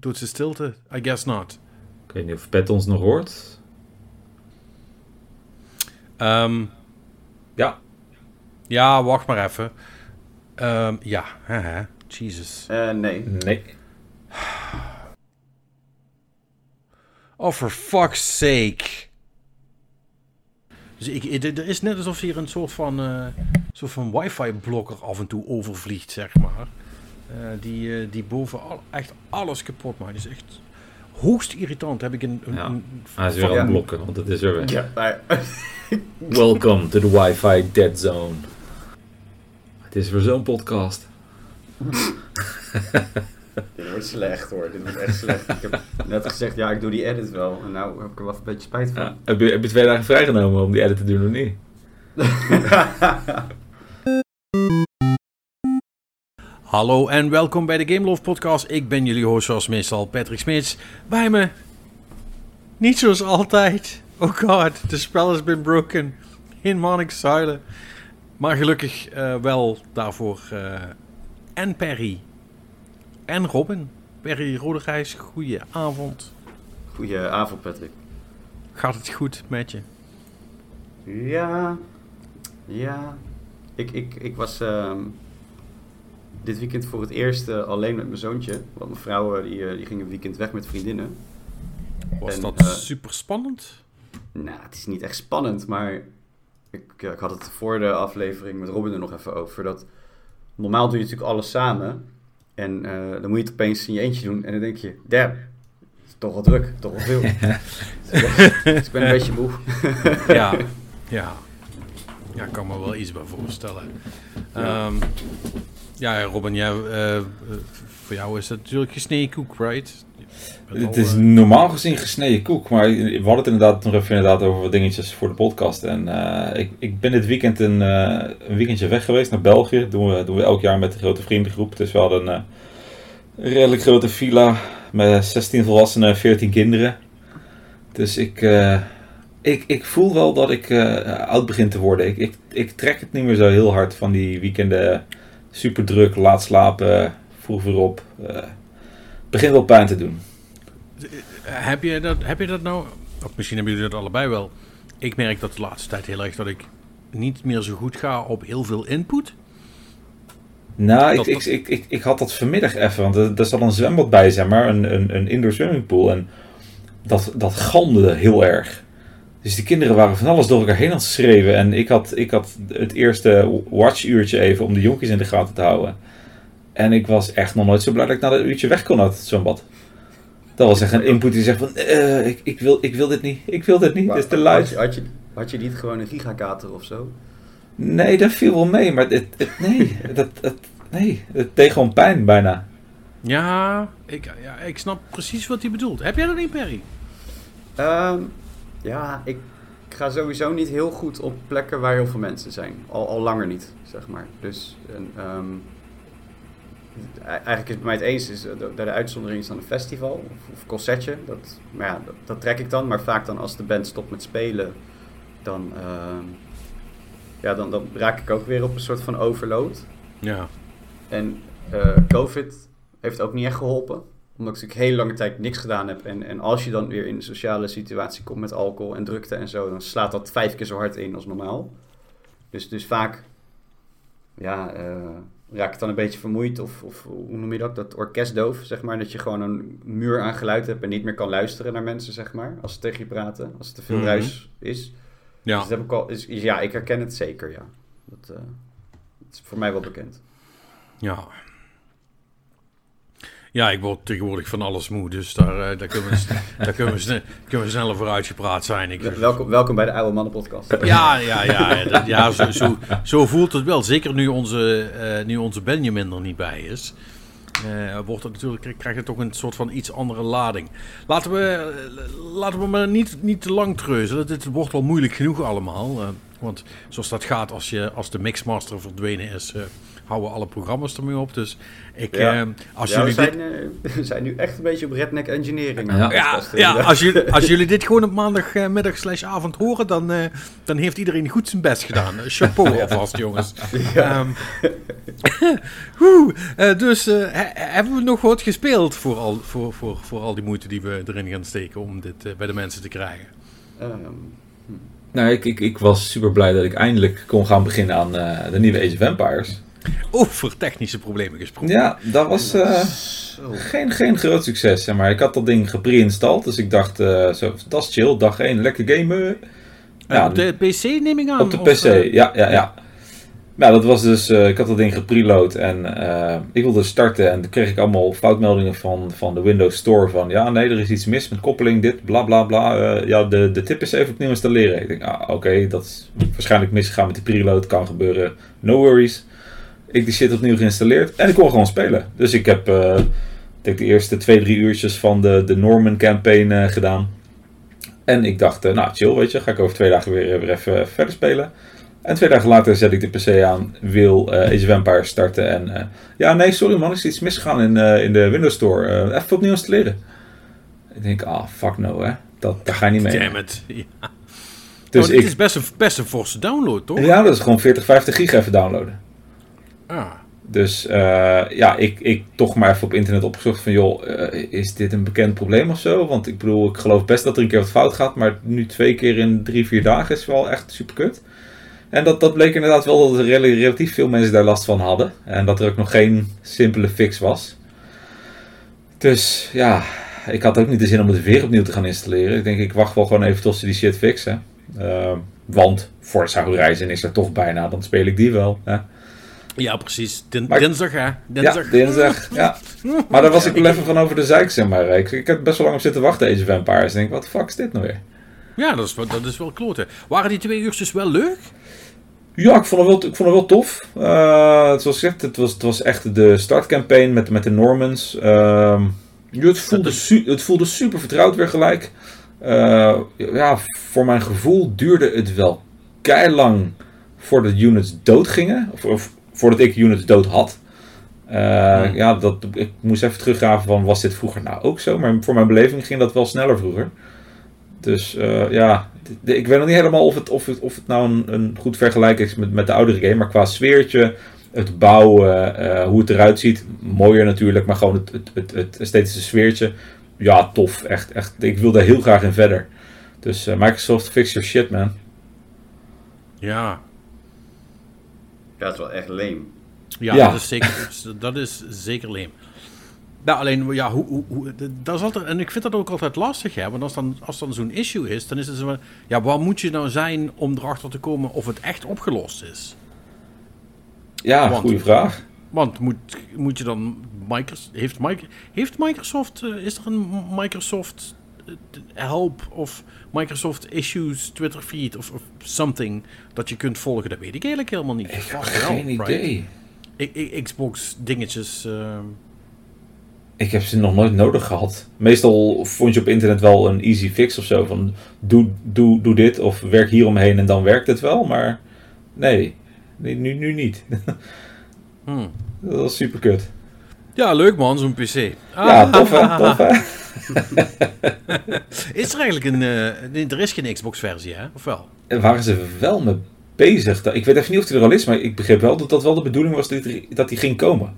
Doodse stilte? I guess not. Ik weet niet of Pet ons nog hoort. Ehm, Ja. ja, wacht maar even. Ehm, ja, haha. Jesus. Eh, nee. Nee. Oh, for fuck's sake. Dus ik, er is net alsof hier een soort van, eh, soort van wifi-blokker af en toe overvliegt, zeg maar. Eh, die, eh, die boven al, echt alles kapot maakt. Dat is echt hoogst irritant. Heb ik een... een, Ja. een- Hij is weer aan het blokken, want het is er weer. Ja, maar, Welcome to the Wi-Fi Dead Zone. Het is weer zo'n podcast. dit wordt slecht hoor. Dit wordt echt slecht. Ik heb net gezegd, ja, ik doe die edit wel. En nou heb ik er wel een beetje spijt van. Ja. Heb, je, heb je twee dagen vrijgenomen om die edit te doen of niet? Hallo en welkom bij de Game Love Podcast. Ik ben jullie host zoals meestal Patrick Smits. Bij me, niet zoals altijd. Oh god, the spell has been broken in Monix Silent. Maar gelukkig eh, wel daarvoor eh, en Perry en Robin. Perry Rodegijs, goeie avond. Goedenavond, Patrick. Gaat het goed met je? Ja, ja. Ik, ik, ik was ehm, dit weekend voor het eerst eh, alleen met mijn zoontje. Want mijn vrouw eh, die, eh, die ging een weekend weg met vriendinnen. Was En, dat super spannend? Nou, het is niet echt spannend, maar ik, ik had het voor de aflevering met Robin er nog even over. Dat normaal doe je natuurlijk alles samen. En eh, dan moet je het opeens in je eentje doen. En dan denk je, damn, het is toch wel druk, toch wel veel. dus ik ben een beetje moe. Ja, ja. Ja, ik kan me wel iets bij voorstellen. Ja. Ehm, ja, Robin, jij, eh, voor jou is het natuurlijk gesneden koek, right? Het is eh, normaal gezien gesneden koek, maar we hadden het inderdaad nog even inderdaad over wat dingetjes voor de podcast. En eh, ik, ik ben dit weekend een, een weekendje weg geweest naar België. Dat doen we, doen we elk jaar met de grote vriendengroep. Dus we hadden een, redelijk grote villa met 16 volwassenen en 14 kinderen. Dus ik, ik, ik voel wel dat ik oud begin te worden. Ik, ik, ik trek het niet meer zo heel hard van die weekenden. Super druk, laat slapen, vroeg weer op. Begint wel pijn te doen. heb, je dat, heb je dat nou, of misschien hebben jullie dat allebei wel. Ik merk dat de laatste tijd heel erg dat ik niet meer zo goed ga op heel veel input. Nou, ik, Dat- ik, ik, ik, ik had dat vanmiddag even, want er, er zat een zwembad bij, zeg maar, een, een, een indoor swimmingpool. En dat, dat galmde heel erg. Dus die kinderen waren van alles door elkaar heen aan het schreeuwen. En ik had, ik had het eerste watchuurtje even om de jonkies in de gaten te houden. En ik was echt nog nooit zo blij dat ik na dat uurtje weg kon uit het zwembad. Dat was echt een input die zegt van, eh, ik, ik, wil, ik wil dit niet, ik wil dit niet, het is te Had luid. je, had, je, had je niet gewoon een gigakater of zo? Nee, dat viel wel mee, maar het, het, nee, dat, het, nee, het deed gewoon pijn bijna. Ja ik, ja, ik snap precies wat hij bedoelt. Heb jij dat niet, Perry? Ehm, ja, ik ga sowieso niet heel goed op plekken waar heel veel mensen zijn. Al, al langer niet, zeg maar. Dus en, ehm, e- eigenlijk is het bij mij het eens. Is, eh, de, de uitzondering is dan een festival of, of concertje. Dat, maar ja, dat, dat trek ik dan. Maar vaak dan als de band stopt met spelen, dan, ehm, ja, dan, dan raak ik ook weer op een soort van overload. Ja. En eh, COVID heeft ook niet echt geholpen. Omdat ik natuurlijk heel lange tijd niks gedaan heb. En, en als je dan weer in een sociale situatie komt met alcohol en drukte en zo, dan slaat dat vijf keer zo hard in als normaal. Dus, dus vaak ja, eh, raak ik dan een beetje vermoeid. Of, of hoe noem je dat? Dat orkestdoof, zeg maar. Dat je gewoon een muur aan geluid hebt en niet meer kan luisteren naar mensen, zeg maar. Als ze tegen je praten. Als er te veel Mhm. ruis is. Ja. Dus dat heb ik al, is, ja, ik herken het zeker, ja. Dat, eh, dat is voor mij wel bekend. Ja. Ja, ik word tegenwoordig van alles moe, dus daar, eh, daar, kunnen, we, daar kunnen, we, sne- kunnen we sneller voor uitgepraat zijn. Ik, Welkom, welkom bij de Oude Mannen Podcast. ja, ja, ja, ja zo, zo, zo voelt het wel. Zeker nu onze, eh, nu onze Benjamin er niet bij is. eh, wordt het natuurlijk, krijgt het toch een soort van iets andere lading. Laten we, laten we maar niet, niet te lang treuzen. Het wordt wel moeilijk genoeg allemaal. Eh, Want zoals dat gaat, als, je, als de Mixmaster verdwenen is, uh, houden alle programma's ermee op. Dus ik, Ja. eh, als Ja, jullie we, dit... zijn, eh, we zijn nu echt een beetje op redneck engineering. Ja. Ja, als, jullie, als jullie dit gewoon op maandagmiddag slash avond horen, dan, eh, dan heeft iedereen goed zijn best gedaan. Eh, Chapeau alvast, jongens. Ehm, Woe, eh, dus eh, he- hebben we nog wat gespeeld voor al, voor, voor, voor al die moeite die we erin gaan steken om dit eh, bij de mensen te krijgen? Ehm, Nou, ik, ik, ik was super blij dat ik eindelijk kon gaan beginnen aan eh, de nieuwe Age of Empires. Over technische problemen gesproken. Ja, dat was eh, zo. geen, geen groot succes. Zeg maar ik had dat ding gepre-installed, dus ik dacht, eh, zo, dat is chill, dag 1, lekker gamen. Eh, Ja, op de PC neem ik aan? Op de of, PC, ja, ja, ja. Nou, dat was dus, eh, ik had dat ding gepreload en eh, ik wilde starten en toen kreeg ik allemaal foutmeldingen van, van de Windows Store van, ja, nee, er is iets mis met koppeling, dit, bla, bla, bla. Eh, ja, de, de tip is even opnieuw installeren. Ik denk, ah, oké, dat is waarschijnlijk misgegaan met die preload, kan gebeuren, no worries. Ik die shit opnieuw geïnstalleerd en ik kon gewoon spelen. Dus ik heb, ik denk de eerste twee, drie uurtjes van de, de Norman campaign eh, gedaan. En ik dacht, eh, nou chill, weet je, ga ik over twee dagen weer, weer even verder spelen. En twee dagen later zet ik de PC aan, wil eh Age of Empires starten. En ja, nee, sorry man, is iets misgegaan in, in de Windows Store. Even opnieuw installeren. Ik denk, ah, fuck no, hè. Dat, daar ga je niet mee. Damn it. Ja. Dus oh, dit ik, is best een, best een forse download, toch? ja, dat is gewoon 40, 50 gig even downloaden. Ah. Dus eh, ja, ik, ik toch maar even op internet opgezocht van, joh, eh, is dit een bekend probleem of zo? Want ik bedoel, ik geloof best dat er een keer wat fout gaat, maar nu twee keer in drie, vier dagen is wel echt super kut. En dat, dat bleek inderdaad wel dat er rel- relatief veel mensen daar last van hadden. En dat er ook nog geen simpele fix was. Dus ja, ik had ook niet de zin om het weer opnieuw te gaan installeren. Ik denk, ik wacht wel gewoon even tot ze die shit fixen. Eh, want Forza Horizon is er toch bijna, dan speel ik die wel. Hè? Ja, precies. Din- Maar- dinsdag, hè? Dinsdag. Ja, dinsdag. Ja. Maar daar was ik wel even van over de zeik, zeg maar. Ik, ik heb best wel lang op zitten wachten, Age of Empires. En ik denk, wat de fuck is dit nou weer? Ja, dat is, wel- dat is wel kloten. Waren die twee uurtjes wel leuk? Ja, ik vond het wel, ik vond het wel tof. Eh, zoals gezegd, het was, het was echt de startcampaign met, met de Normans. Ehm, het, voelde su- het voelde super vertrouwd weer gelijk. Eh, ja, voor mijn gevoel duurde het wel lang voordat units dood gingen. Of, of voordat ik units dood had. Eh. Ja, dat, ik moest even teruggraven van was dit vroeger nou ook zo? Maar voor mijn beleving ging dat wel sneller vroeger. Dus eh, ja, ik weet nog niet helemaal of het, of het, of het nou een, een goed vergelijk is met, met de oudere game. Maar qua sfeertje, het bouwen, eh, hoe het eruit ziet, mooier natuurlijk. Maar gewoon het, het, het, het esthetische sfeertje, ja, tof. Echt, echt. Ik wil daar heel graag in verder. Dus Microsoft, fix your shit, man. Ja. Ja, het is wel echt lame. Ja, Ja. Dat, is zeker, dat is zeker leem. Nou, alleen, ja, hoe, hoe, hoe, dat is altijd, en ik vind dat ook altijd lastig, hè, want als dan, als dan zo'n issue is, dan is het zo van, ja, waar moet je nou zijn om erachter te komen of het echt opgelost is? Ja, Want- goede vraag. Want moet, moet je dan, Microsoft, heeft, Mic- heeft Microsoft, eh, is er een Microsoft help of Microsoft issues Twitter feed of, of something dat je kunt volgen? Dat weet ik eigenlijk helemaal niet. Ik heb geen right? idee. I- I- Xbox dingetjes. eh, Ik heb ze nog nooit nodig gehad. Meestal vond je op internet wel een easy fix of zo. Van doe, doe, doe dit of werk hier omheen en dan werkt het wel. Maar nee, nee nu, nu niet. hmm. Dat was super kut. Ja, leuk man, zo'n PC. Ja, tof hè, tof hè. Is er eigenlijk een. eh, er is geen Xbox-versie, hè? Of wel? En waren ze wel mee bezig. Ik weet even niet of die er al is, maar ik begreep wel dat dat wel de bedoeling was dat die, dat die ging komen.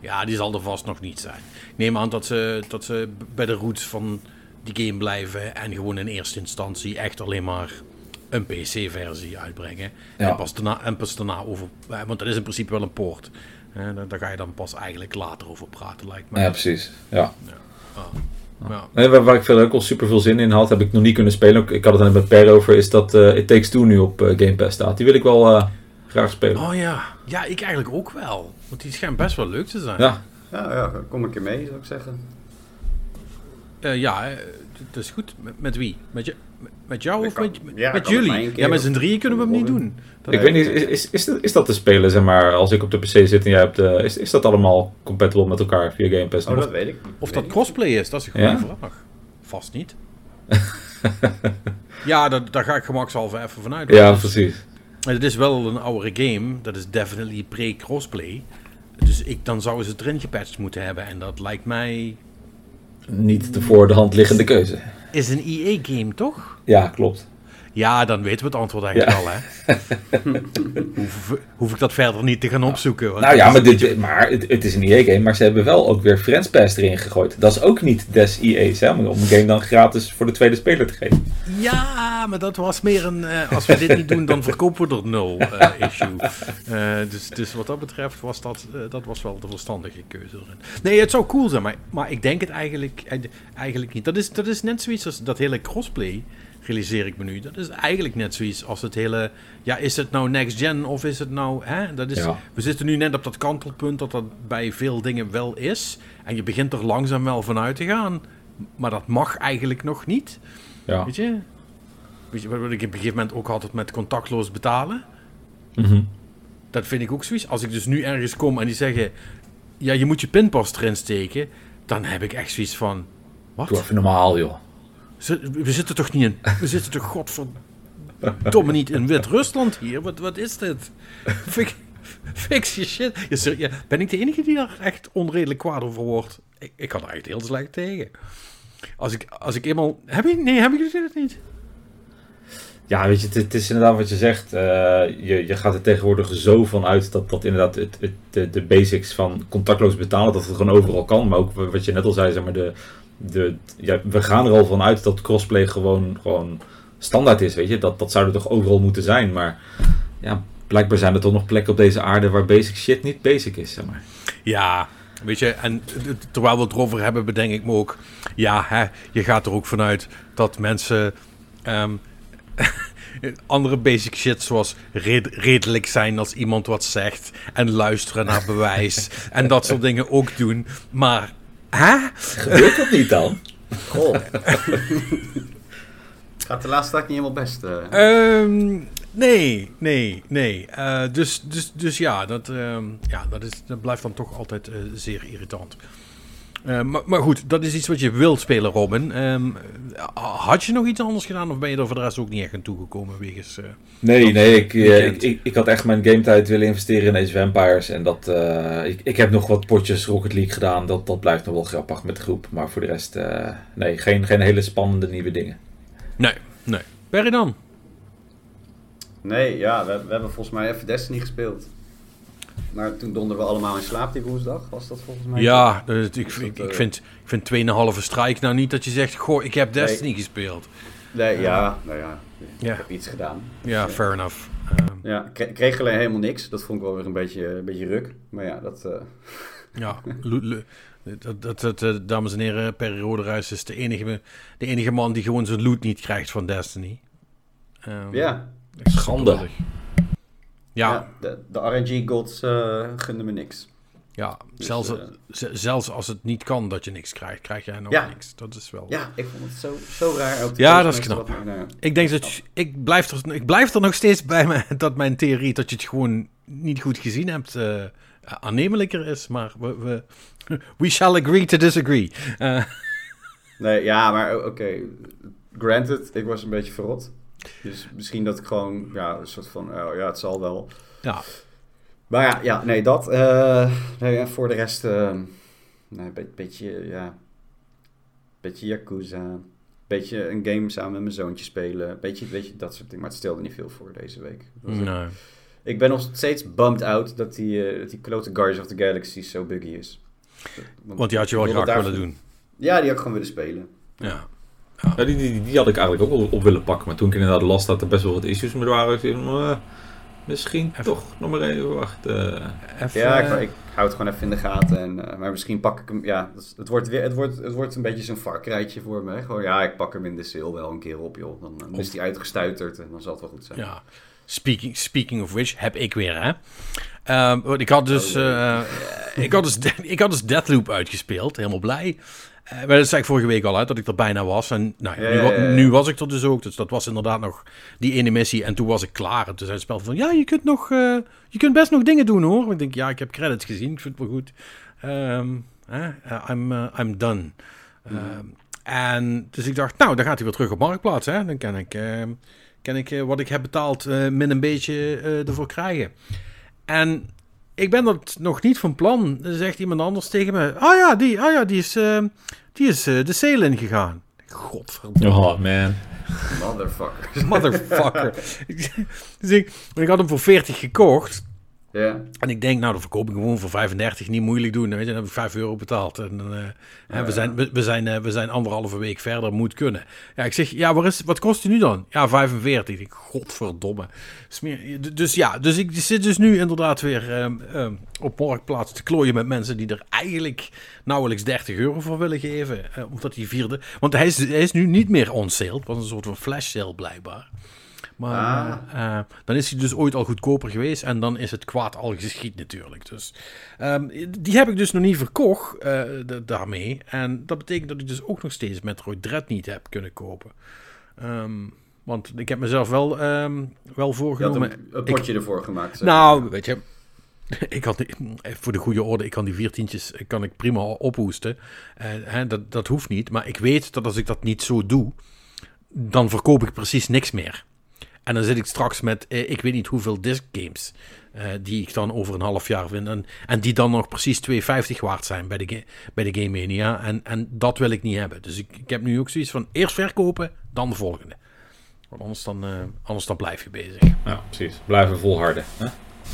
Ja, die zal er vast nog niet zijn. Ik neem aan dat ze, dat ze bij de roots van die game blijven en gewoon in eerste instantie echt alleen maar een PC-versie uitbrengen. Ja. En, pas daarna, en pas daarna over. eh, Want dat is in principe wel een poort. Eh, daar, ga je dan pas eigenlijk later over praten, lijkt me. Ja, precies. Ja. Ja. Nee, waar, waar ik verder ook al super veel zin in had, heb ik nog niet kunnen spelen. Ik had het er net met Per over, is dat eh It Takes Two nu op eh, Game Pass staat. Die wil ik wel eh, graag spelen. Oh ja. ja, ik eigenlijk ook wel. Want die schijnt best wel leuk te zijn. Ja, Ja, ja, kom een keer mee, zou ik zeggen. Eh, ja, het is goed. Met, met wie? Met, je, met jou of kan- met, ja, met kan met mij jullie? Ja, met of- z'n drieën kunnen we hem niet doen. Dat- ik weet niet, is, is, is, dat, is dat te spelen, zeg maar, als ik op de PC zit en jij op de... Is, is dat allemaal compatible met elkaar via Game Pass? Oh, Of- dat weet ik. Of Weet dat ik. crossplay is, dat is een goede Ja? vraag. Vast niet. ja, dat, daar ga ik gemakshalve even vanuit. ja, Dus- precies. Het is wel een oudere game. Dat is definitely pre-crossplay. Dus ik, dan zouden ze het erin gepatcht moeten hebben. En dat lijkt mij... Niet de voor de hand liggende keuze. Is een EA-game, toch? Ja, klopt. Ja, dan weten we het antwoord eigenlijk Ja. al, hè? hoef, hoef ik dat verder niet te gaan opzoeken. want Nou ja, maar, dit, maar het, het is een EA-game, maar ze hebben wel ook weer Friends Pass erin gegooid. Dat is ook niet des EA's, hè, om een game dan gratis voor de tweede speler te geven. Ja, maar dat was meer een... eh, als we dit niet doen, dan verkopen we er nul eh, issue. Eh, dus, dus wat dat betreft was dat, dat was wel de verstandige keuze erin. Nee, het zou cool zijn, maar, maar ik denk het eigenlijk, eigenlijk niet. Dat is, dat is net zoiets als dat hele crossplay, realiseer ik me nu. Dat is eigenlijk net zoiets als het hele... Ja, is het nou next gen of is het nou... Hè? Dat is, Ja. We zitten nu net op dat kantelpunt dat dat bij veel dingen wel is. En je begint er langzaam wel vanuit te gaan. Maar dat mag eigenlijk nog niet. Ja. Weet je? Weet je wat ik op een gegeven moment ook altijd met contactloos betalen? Mhm. Dat vind ik ook zoiets. Als ik dus nu ergens kom en die zeggen... Ja, je moet je pinpas erin steken. Dan heb ik echt zoiets van... Doe Wat? even normaal, joh. We zitten toch niet in... We zitten toch godverdomme niet in Wit-Rusland hier? Wat, wat is dit? Fix, fix je shit. Ja, ben ik de enige die daar echt onredelijk kwaad over wordt? Ik, ik kan er echt heel slecht tegen. Als ik, als ik eenmaal... Heb je... Nee, heb ik het niet? Ja, weet je, het, het is inderdaad wat je zegt. eh, je, je gaat er tegenwoordig zo van uit dat, dat inderdaad het, het, de, de basics van contactloos betalen, dat het gewoon overal kan. Maar ook wat je net al zei, zeg maar, de, de, ja, we gaan er al van uit dat crossplay gewoon, gewoon standaard is, weet je. Dat, dat zou er toch overal moeten zijn. Maar ja, blijkbaar zijn er toch nog plekken op deze aarde waar basic shit niet basic is, zeg maar. Ja, weet je, en terwijl we het erover hebben, bedenk ik me ook... Ja, hè, je gaat er ook vanuit dat mensen... ehm, andere basic shit zoals red- redelijk zijn als iemand wat zegt... en luisteren naar bewijs en dat soort dingen ook doen. Maar, hè? Gebeurt dat niet dan? Goh. Gaat de laatste dag niet helemaal best. eh. Ehm, nee, nee, nee. Eh, dus, dus, dus ja, dat, ehm, ja dat, is, dat blijft dan toch altijd eh, zeer irritant. Eh, maar, maar goed, dat is iets wat je wilt spelen, Robin. Ehm, had je nog iets anders gedaan of ben je er voor de rest ook niet echt aan toegekomen wegens... eh, Nee, nee, ik, eh, ik, ik, ik had echt mijn gametijd willen investeren in Age Vampires. En dat, eh, ik, ik heb nog wat potjes Rocket League gedaan. Dat, dat blijft nog wel grappig met de groep. Maar voor de rest, eh, nee, geen, geen hele spannende nieuwe dingen. Nee, nee. Perry dan? Nee, ja, we, we hebben volgens mij even Destiny gespeeld. Maar toen donderden we allemaal in slaap die woensdag, was dat volgens mij? Ja, dat- ik, ik, eh, vind, ik vind 2,5 strijk nou niet dat je zegt... Goh, ik heb Destiny gespeeld. Nee, ja, nou ja, ik Ja. heb iets gedaan. Ja, fair enough. Ehm, Ja, ik kre- ik kreeg alleen helemaal niks. Dat vond ik wel weer een beetje, een beetje ruk. Maar ja, dat... eh, Ja, dat, dat, dat, eh, dames en heren, Perry Roderijs is de enige, de enige man die gewoon zijn loot niet krijgt van Destiny. Ehm, ja, echt Schande. Ja, de, de RNG-gods eh gunden me niks. ja Dus, zelfs, eh, zelfs als het niet kan dat je niks krijgt, krijg jij nog Ja. niks. Dat is wel... Ja, ik vond het zo, zo raar. Ook Ja, dat is knap. wat- nou, Ik denk dat je- ik blijf, er, ik blijf er nog steeds bij me dat mijn theorie dat je het gewoon niet goed gezien hebt eh, aannemelijker is. Maar we, we, we shall agree to disagree. Eh, Nee, ja, maar oké. Granted, ik was een beetje verrot. Dus misschien dat ik gewoon, ja, een soort van, oh ja, het zal wel. ja, Maar ja, ja nee, dat. eh, nee, voor de rest, eh, nee, be- beetje, ja, beetje Yakuza. Beetje een game samen met mijn zoontje spelen. Beetje, weet je, dat soort dingen. Maar het stelde niet veel voor deze week. Nee. Ik ben nog steeds bummed out dat die, eh, dat die klote Guardians of the Galaxy zo buggy is. Want die had je wel graag willen doen. Ja, die had ik gewoon willen spelen. Ja. Ja, die, die, die had ik eigenlijk ook wel op willen pakken. Maar toen ik inderdaad las dat er best wel wat issues mee waren, ik eh, misschien Even- toch nog maar even wachten. Even, Ja, eh, ik, ik hou het gewoon even in de gaten. En, eh, maar misschien pak ik hem. Ja, het, het wordt weer, het, wordt, het wordt een beetje zo'n varkrijtje voor me. Gewoon, ja, ik pak hem in de sale wel een keer op, joh. Dan, dan is hij uitgestuiterd en dan zal het wel goed zijn. Ja. Speaking, speaking of which, heb ik weer, hè. Ehm, want ik had dus, Oh, eh, ik had dus, ik had dus Deathloop uitgespeeld, helemaal blij. Eh, maar dat zei ik vorige week al uit, dat ik er bijna was. En nou, Ja, nu, ja, was ik er dus ook, dus dat was inderdaad nog die ene missie. En toen was ik klaar. En toen zei het spel van, ja, je kunt, nog, eh, je kunt best nog dingen doen, hoor. Ik denk, ja, ik heb credits gezien, ik vind het wel goed. Ehm, eh, I'm, I'm done. Ehm, en dus ik dacht, nou, dan gaat hij weer terug op Marktplaats, hè. Dan kan ik... ehm, kan ik wat ik heb betaald min een beetje ervoor krijgen. En ik ben dat nog niet van plan. Dan zegt iemand anders tegen me. Ah ja, die, ah ja, die is, die is de sale ingegaan. Godverdomme. Oh man. Motherfucker. Motherfucker. dus ik, ik had hem voor 40 gekocht. Ja. En ik denk, nou, dan verkoop ik gewoon voor 35, niet moeilijk doen. Weet je, dan heb ik 5 euro betaald. En, uh, we, zijn, we, zijn, uh, we zijn anderhalve week verder, moet kunnen. Ja, ik zeg, ja, waar is, wat kost hij nu dan? Ja, 45. Ik godverdomme. Smeer, dus ja, dus ik zit dus nu inderdaad weer um, um, op Marktplaats te klooien met mensen die er eigenlijk nauwelijks 30 euro voor willen geven. Uh, omdat die vierde... Want hij is, hij is nu niet meer on sale. Het was een soort van flash sale blijkbaar. Maar ah. uh, dan is hij dus ooit al goedkoper geweest en dan is het kwaad al geschied natuurlijk. Dus um, die heb ik dus nog niet verkocht uh, daarmee. En dat betekent dat ik dus ook nog steeds Metroid Dread niet heb kunnen kopen. Um, want ik heb mezelf wel, um, wel voorgenomen... Je een, een potje ik, ervoor gemaakt. Nou, weet je... Ik had, voor de goede orde, ik kan die vier tientjes kan ik prima ophoesten. Uh, hè, dat, dat hoeft niet. Maar ik weet dat als ik dat niet zo doe, dan verkoop ik precies niks meer. En dan zit ik straks met, eh, ik weet niet hoeveel disc games. Uh, die ik dan over een half jaar vind. En, en die dan nog precies 2,50 waard zijn bij de, bij de Game Mania. En, en dat wil ik niet hebben. Dus ik, ik heb nu ook zoiets van eerst verkopen, dan de volgende. Want anders dan, uh, anders dan blijf je bezig. Ja, precies. Blijven volharden. Hè?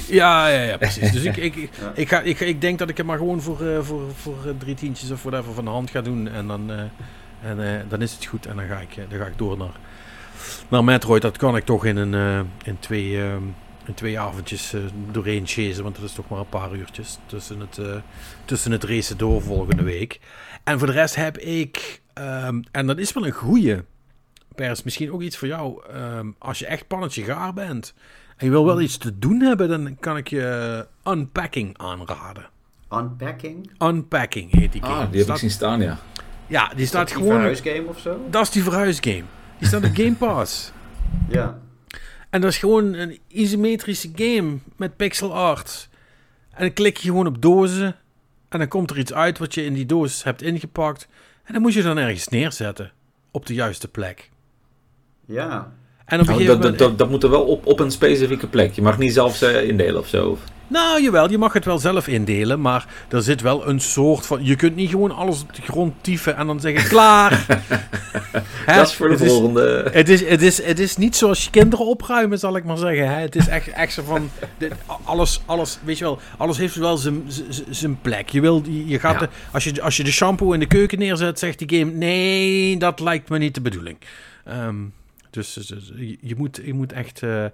Ja, ja, ja, precies. Dus ik, ik, ik, ik, ga, ik, ik denk dat ik het maar gewoon voor, uh, voor, voor drie tientjes of whatever van de hand ga doen. En dan, en, dan is het goed. En dan ga ik, dan ga ik door naar nou, Metroid, dat kan ik toch in, een, uh, in, twee, uh, in twee avondjes uh, doorheen chasen. Want dat is toch maar een paar uurtjes tussen het, tussen het racen door volgende week. En voor de rest heb ik, um, en dat is wel een goeie, Pers, misschien ook iets voor jou. Um, als je echt pannetje gaar bent en je wil wel iets te doen hebben, dan kan ik je Unpacking aanraden. Unpacking? Unpacking heet die ah, game. Ah, die heb staat, ik zien staan, ja. Ja, die is staat dat gewoon... Die verhuisgame of zo? Dat is die verhuisgame. Die staat op Game Pass. Ja. En dat is gewoon een isometrische game met pixel art. En dan klik je gewoon op dozen. En dan komt er iets uit wat je in die doos hebt ingepakt. En dan moet je dan ergens neerzetten. Op de juiste plek. Ja. En op een nou, dat, moment... dat, dat, moet er wel op, op een specifieke plek. Je mag niet zelf uh, indelen of zo. Nou, jawel, je mag het wel zelf indelen, maar er zit wel een soort van... Je kunt niet gewoon alles op de grond tieven en dan zeggen, klaar. dat is voor de het volgende. Is, het, is, het, is, het is niet zoals je kinderen opruimen, zal ik maar zeggen. Hè? Het is echt, echt zo van, dit, alles, alles, weet je wel, alles heeft wel zijn plek. Je, wil, je gaat de, als, je, als je de shampoo in de keuken neerzet, zegt die game, nee, dat lijkt me niet de bedoeling. Um, dus, dus, dus je, moet, je moet echt... Uh,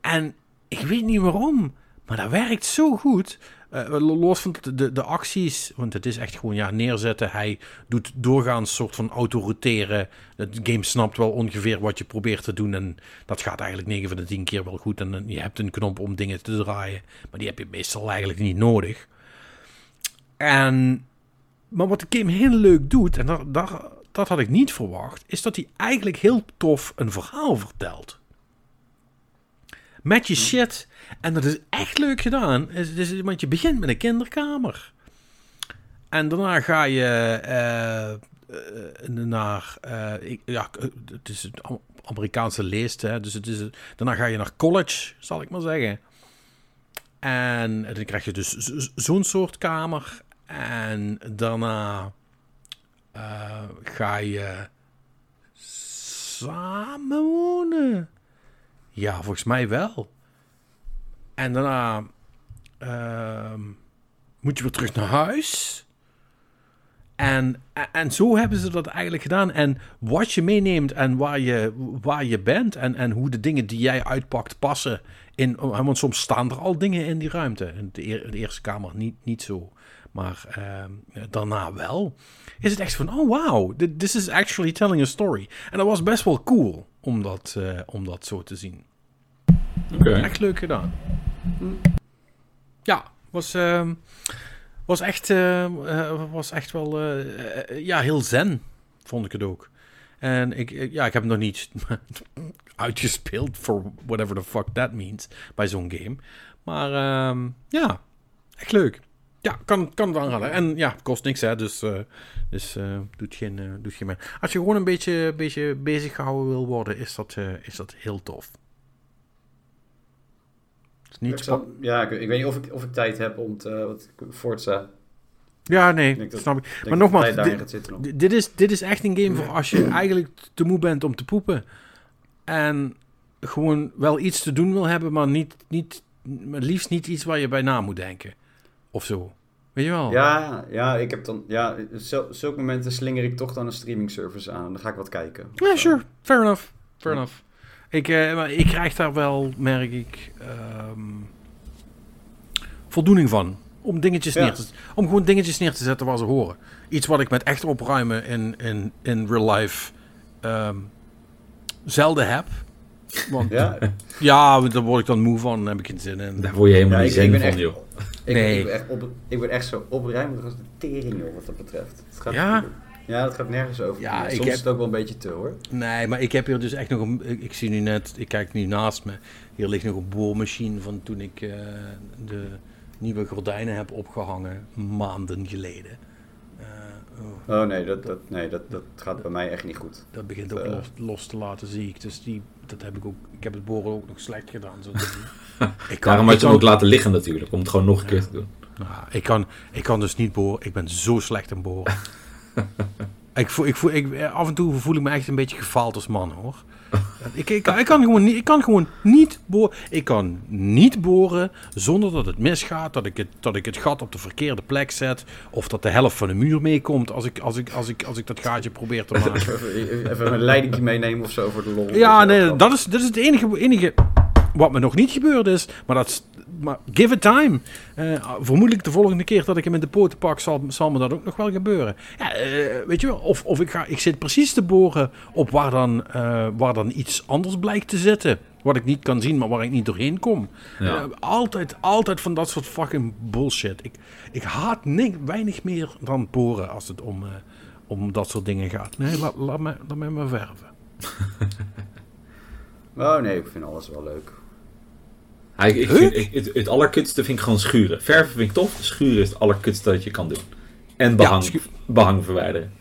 en ik weet niet waarom... Maar dat werkt zo goed. Uh, los van de, de, acties, want het is echt gewoon ja, neerzetten. Hij doet doorgaans soort van autoroteren. Het game snapt wel ongeveer wat je probeert te doen. En dat gaat eigenlijk 9 van de 10 keer wel goed. En je hebt een knop om dingen te draaien. Maar die heb je meestal eigenlijk niet nodig. En, maar wat de game heel leuk doet, en dat had ik niet verwacht, is dat hij eigenlijk heel tof een verhaal vertelt met je shit. En dat is echt leuk gedaan. want je begint met een kinderkamer. En daarna ga je uh, naar. Uh, ja, het is een Amerikaanse leest. Hè, dus het is, daarna ga je naar college, zal ik maar zeggen. En dan krijg je dus zo'n soort kamer. En daarna ga je samenwonen. Ja, volgens mij wel. En daarna uh, moet je weer terug naar huis. En, en zo hebben ze dat eigenlijk gedaan. En wat je meeneemt en waar je, waar je bent en, en hoe de dingen die jij uitpakt passen. In, want soms staan er al dingen in die ruimte. In de, eerste kamer niet, niet zo. Maar uh, daarna wel. Is het echt van, oh wow, this is actually telling a story. En dat was best wel cool om dat, uh, om dat zo te zien. Okay. Echt leuk gedaan. Ja, was, uh, was, echt, uh, was echt wel uh, ja, heel zen, vond ik het ook. En ik, ja, ik heb hem nog niet uitgespeeld, for whatever the fuck that means, bij zo'n game. Maar ehm, ja, echt leuk. Ja, kan, kan het aanraden. En ja, kost niks, hè. Dus, eh, dus eh, doet, geen, eh, doet geen meer. Als je gewoon een beetje, beetje bezig gehouden wil worden, is dat, is dat heel tof. Het is Ik niet zal- spa- ja, ik, ik weet niet of ik, of ik tijd heb om te... Wat, Forza. Ja, nee, Ik dat- snap ik. Ik Maar nogmaals, dit, Dit is, dit is echt een game voor als je eigenlijk te moe bent om te poepen. En gewoon wel iets te doen wil hebben, maar niet, niet, maar liefst niet iets waar je bij na moet denken. Of zo. Weet je wel? Ja, ja, ik heb dan... Ja, zo, zulke momenten slinger ik toch dan een streaming service aan. Dan ga ik wat kijken. Ja, sure. Fair enough. Fair enough. Ik, eh, maar ik krijg daar wel, merk ik, ehm, voldoening van. Om dingetjes Ja. neer te Om gewoon dingetjes neer te zetten waar ze horen. Iets wat ik met echt opruimen in, in, in real life ehm, zelden heb. Want ja, Ja, want daar word ik dan moe van en heb ik geen zin in. Daar word je helemaal Ja, niet ik- ik zen ben van, echt- joh. Ik, Nee. ik, ben echt op, ik ben echt zo opruimend als de tering, joh, wat dat betreft. Het gaat, Ja? Ja, dat gaat nergens over. Ja, Ja, ik Soms heb- is het ook wel een beetje te, hoor. Nee, maar ik heb hier dus echt nog een. Ik, ik zie nu net, ik kijk nu naast me. Hier ligt nog een boormachine van toen ik eh, de nieuwe gordijnen heb opgehangen, maanden geleden. Eh, oh, Oh nee, dat, dat, nee dat, dat gaat bij mij echt niet goed. dat begint ook Eh. los, los te laten, zie ik. Dus die, dat heb ik ook. Ik heb het boren ook nog slecht gedaan. Zo ik Daarom had je hem ook laten liggen natuurlijk, om het gewoon nog een keer te doen. Nou, ik, kan, ik kan dus niet boren. Ik ben zo slecht in boren. ik voel, ik voel, ik, af en toe voel ik me echt een beetje gefaald als man, hoor. ik, ik, ik, kan gewoon niet, ik kan gewoon niet boren. Ik kan niet boren zonder dat het misgaat. Dat ik het, dat ik het gat op de verkeerde plek zet. Of dat de helft van de muur meekomt als ik, als, ik, als, ik, als ik dat gaatje probeer te maken. Even, even een leidingje meenemen of zo voor de lol. Ja, Dat is nee, dat is, dat is het enige, enige wat me nog niet gebeurd is. Maar, dat, is- maar give it time. Eh, vermoedelijk de volgende keer dat ik hem in de poten pak, zal, zal me dat ook nog wel gebeuren. Ja, eh, weet je wel, of, of ik, ga, ik zit precies te boren op waar dan, eh, waar dan iets anders blijkt te zitten. Wat ik niet kan zien, maar waar ik niet doorheen kom. Ja. Altijd, altijd van dat soort fucking bullshit. Ik, ik haat ni- weinig meer dan boren als het om, eh, om dat soort dingen gaat. Nee, laat, laat, me, laat mij maar verven. Oh nee, ik vind alles wel leuk. Ja, ik, ik Leuk? vind, ik, het, het allerkutste vind ik gewoon schuren. Verven vind ik tof, schuren is het allerkutste dat je kan doen. En behang, behang verwijderen.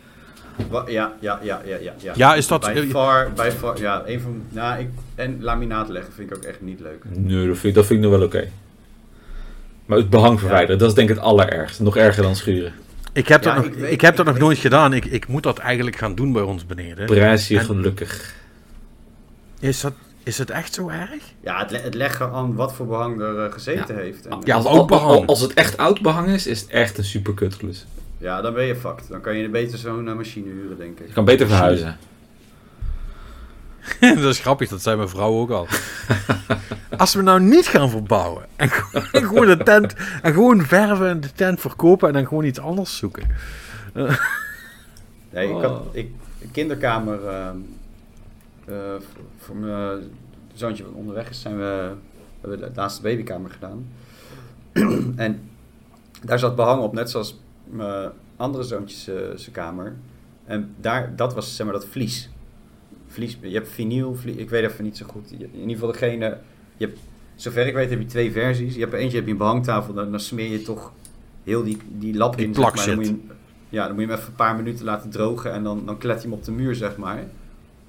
Wa- Ja, ja, ja, ja, ja. Ja, Ja, is dat- Bij far, bij far, ja, een van... Nou, ik, en laminaat leggen vind ik ook echt niet leuk. Nee, dat vind, ik- dat vind ik nog wel oké. Maar het behang verwijderen, dat is denk ik het allerergste. Nog erger dan schuren. Ik heb Ja, dat, nog, ik heb dat ik nog nooit gedaan. Ik, ik moet dat eigenlijk gaan doen bij ons beneden. Prijs je En- gelukkig. Is, dat, is het echt zo erg? Ja, het, le- het leggen aan wat voor behang er eh, gezeten heeft. En, Ja, als, oud behang. als- het echt oud behang is, is het echt een super kutklus. ja, dan ben je fucked. Dan kan je beter zo'n machine huren, denk ik. Je kan beter verhuizen. dat is grappig, dat zei mijn vrouw ook al. Als we nou niet gaan verbouwen en gewoon, de tent en gewoon verven en de tent verkopen en dan gewoon iets anders zoeken. Nee, ik Oh. had ik, kinderkamer ehm, eh, voor, mijn zoontje wat onderweg is, zijn we, we hebben de laatste babykamer gedaan. en daar zat behang op, net zoals mijn andere zoontjes eh, zijn kamer. En daar, dat was zeg maar dat vlies. vlies je hebt vinyl, vlie- ik weet even niet zo goed. In ieder geval degene, je hebt, zover ik weet heb je twee versies. Je hebt eentje heb je een behangtafel, dan, dan smeer je toch heel die, die lap Die in. plak zeg maar. Dan moet je, ja, dan moet je hem even een paar minuten laten drogen en dan, dan klet je hem op de muur, zeg maar.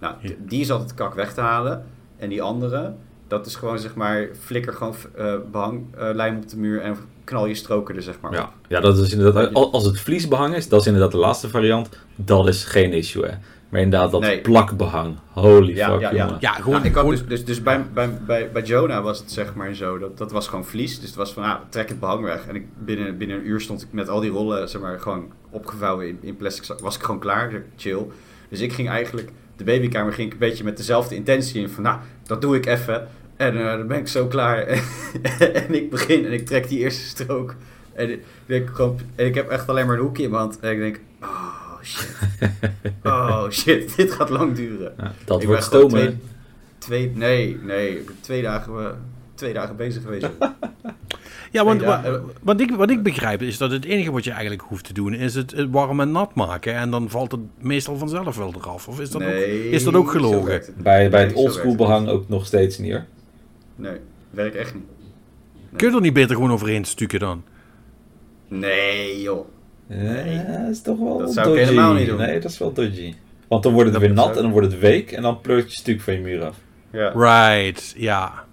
Nou, Ja. die is altijd kak weg te halen. En die andere, dat is gewoon zeg maar, flikker gewoon eh behang, eh, lijm op de muur en knal je stroken er zeg maar Ja, op. ja dat is inderdaad, al- als het vliesbehang is, dat is inderdaad de laatste variant. Dat is geen issue, hè. Maar inderdaad, dat Nee. plakbehang. Holy Ja, fuck, ja, ja. jongen. Ja, gewoon, Nou, ik had gewoon- dus, dus, dus bij, bij, bij, bij Jonah was het zeg maar zo, dat, dat was gewoon vlies. Dus het was van, ah, trek het behang weg. En ik, binnen, binnen een uur stond ik met al die rollen, zeg maar, gewoon opgevouwen in, in plastic zak. Was ik gewoon klaar, chill. Dus ik ging eigenlijk, de babykamer ging ik een beetje met dezelfde intentie in. Van, nou, dat doe ik even. En eh, dan ben ik zo klaar. en ik begin en ik trek die eerste strook. En ik, denk gewoon, en ik heb echt alleen maar een hoekje in mijn hand. En ik denk, oh shit. Oh shit, dit gaat lang duren. Ja, dat Ik wordt stomen. Twee, twee, nee, nee, ik ben twee dagen, eh, twee dagen bezig geweest. Ja, want Nee, wa- eh, wat, ik, wat ik begrijp is dat het enige wat je eigenlijk hoeft te doen is het het warm en nat maken. En dan valt het meestal vanzelf wel eraf. Of is dat, ook, nee, is dat ook gelogen? Bij, bij Nee, het oldschool behang ook nog steeds niet, hoor. Nee, werkt echt niet. Kun je er niet beter gewoon overheen stukken dan? Nee, joh. Ja, dat is toch wel Dat zou ik dodgy. helemaal niet doen. Nee, dat is wel dodgy. Want dan wordt het Dat weer nat en dan wordt het week en dan pleurt je stuk van je muur af. Ja. Right, ja.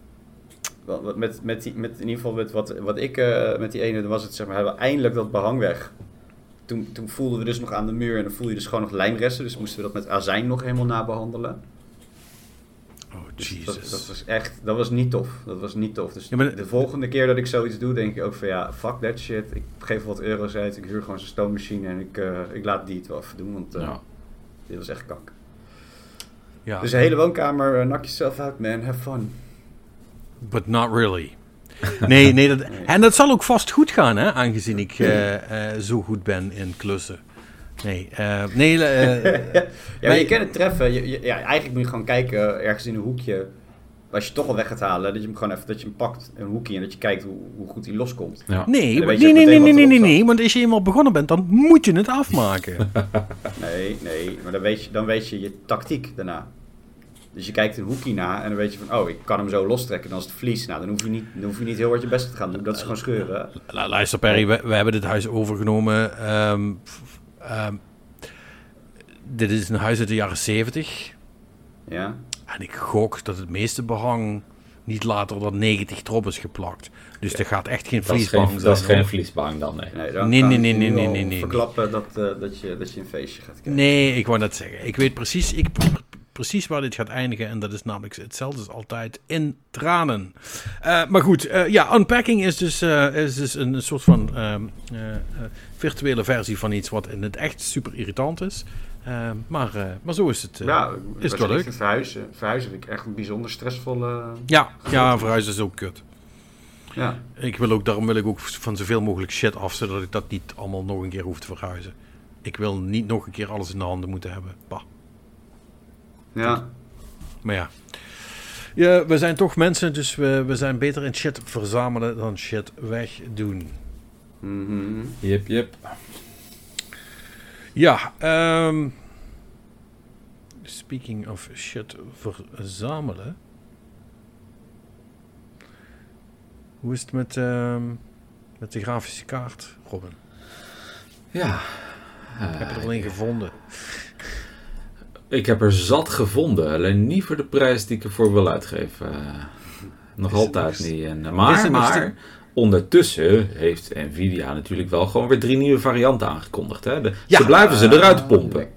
Met, met, die, met in ieder geval met wat, wat ik eh, met die ene was het zeg maar, hebben we eindelijk dat behang weg. Toen, toen voelden we dus nog aan de muur en dan voel je dus gewoon nog lijmresten. Dus moesten we dat met azijn nog helemaal nabehandelen. Oh, Dus Jesus. Dat, dat was echt, dat was niet tof. Dat was niet tof. Dus Ja, maar- de volgende keer dat ik zoiets doe, denk ik ook van ja, fuck that shit. Ik geef wat euro's uit, ik huur gewoon zo'n stoommachine en ik, eh, ik laat die het wel even doen, want Ja. dit was echt kak. ja. Dus de hele woonkamer, knock yourself out man, have fun. But not really. Nee, nee, dat, en dat zal ook vast goed gaan, hè, aangezien ik eh, eh, zo goed ben in klussen. Nee, eh, nee, eh, Ja, maar je kan het treffen. Je, je- ja, eigenlijk moet je gewoon kijken ergens in een hoekje. Als je het toch al weg gaat halen, dat je hem gewoon even dat je hem pakt, een hoekje, en dat je kijkt hoe, hoe goed hij loskomt. Ja. nee, nee, nee, nee, nee, nee, nee, nee, want als je eenmaal begonnen bent, dan moet je het afmaken. Nee, nee, maar dan weet je, dan weet je je tactiek daarna. Dus je kijkt een hoekje na en dan weet je van, oh, ik kan hem zo lostrekken. Dan is het vlies. Nou, dan hoef je niet, dan hoef je niet heel hard je best te gaan doen. Dat is gewoon scheuren. Lu- Luister Perry, we, we hebben dit huis overgenomen. ehm, ehm, dit is een huis uit de jaren 70. Ja. En ik gok dat het meeste behang niet later dan 90 trop is geplakt. Dus er gaat echt geen Dat is vliesbehang geen, zijn. dat is geen vliesbang dan, nee. Nee, dan Nee, nee, nee, je nee, nee, nee, nee, verklappen dat, eh, dat, je, dat je een feestje gaat krijgen. Nee, ik wou net zeggen. Ik weet precies, ik, precies waar dit gaat eindigen. En dat is namelijk hetzelfde als altijd in tranen. Eh, maar goed, eh, ja, unpacking is dus, eh, is dus een soort van ehm, eh, eh, virtuele versie van iets wat in het echt super irritant is. Ehm, maar, maar zo is het. Ja, is het wel leuk? Verhuizen, verhuizen vind ik echt een bijzonder stressvolle... Ja, ja, verhuizen is ook kut. Ja. Ik wil ook, daarom wil ik ook van zoveel mogelijk shit af, zodat ik dat niet allemaal nog een keer hoef te verhuizen. Ik wil niet nog een keer alles in de handen moeten hebben. Bah. Ja. Maar ja. ja, we zijn toch mensen, dus we, we zijn beter in shit verzamelen dan shit wegdoen. Mhm. Jip, jip. Ja, ehm speaking of shit verzamelen. Hoe is het met, ehm, met de grafische kaart, Robin? Ja. Ik heb er al een gevonden. Ik heb er zat gevonden, alleen niet voor de prijs die ik ervoor wil uitgeven. Eh, nog altijd niet. En, eh, maar, maar ondertussen heeft Nvidia natuurlijk wel gewoon weer drie nieuwe varianten aangekondigd. Hè? De- Ja. ze blijven ze eruit pompen.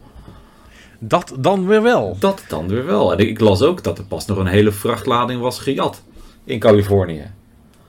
Dat dan weer wel. Dat dan weer wel. En ik, ik las ook dat er pas nog een hele vrachtlading was gejat in Californië.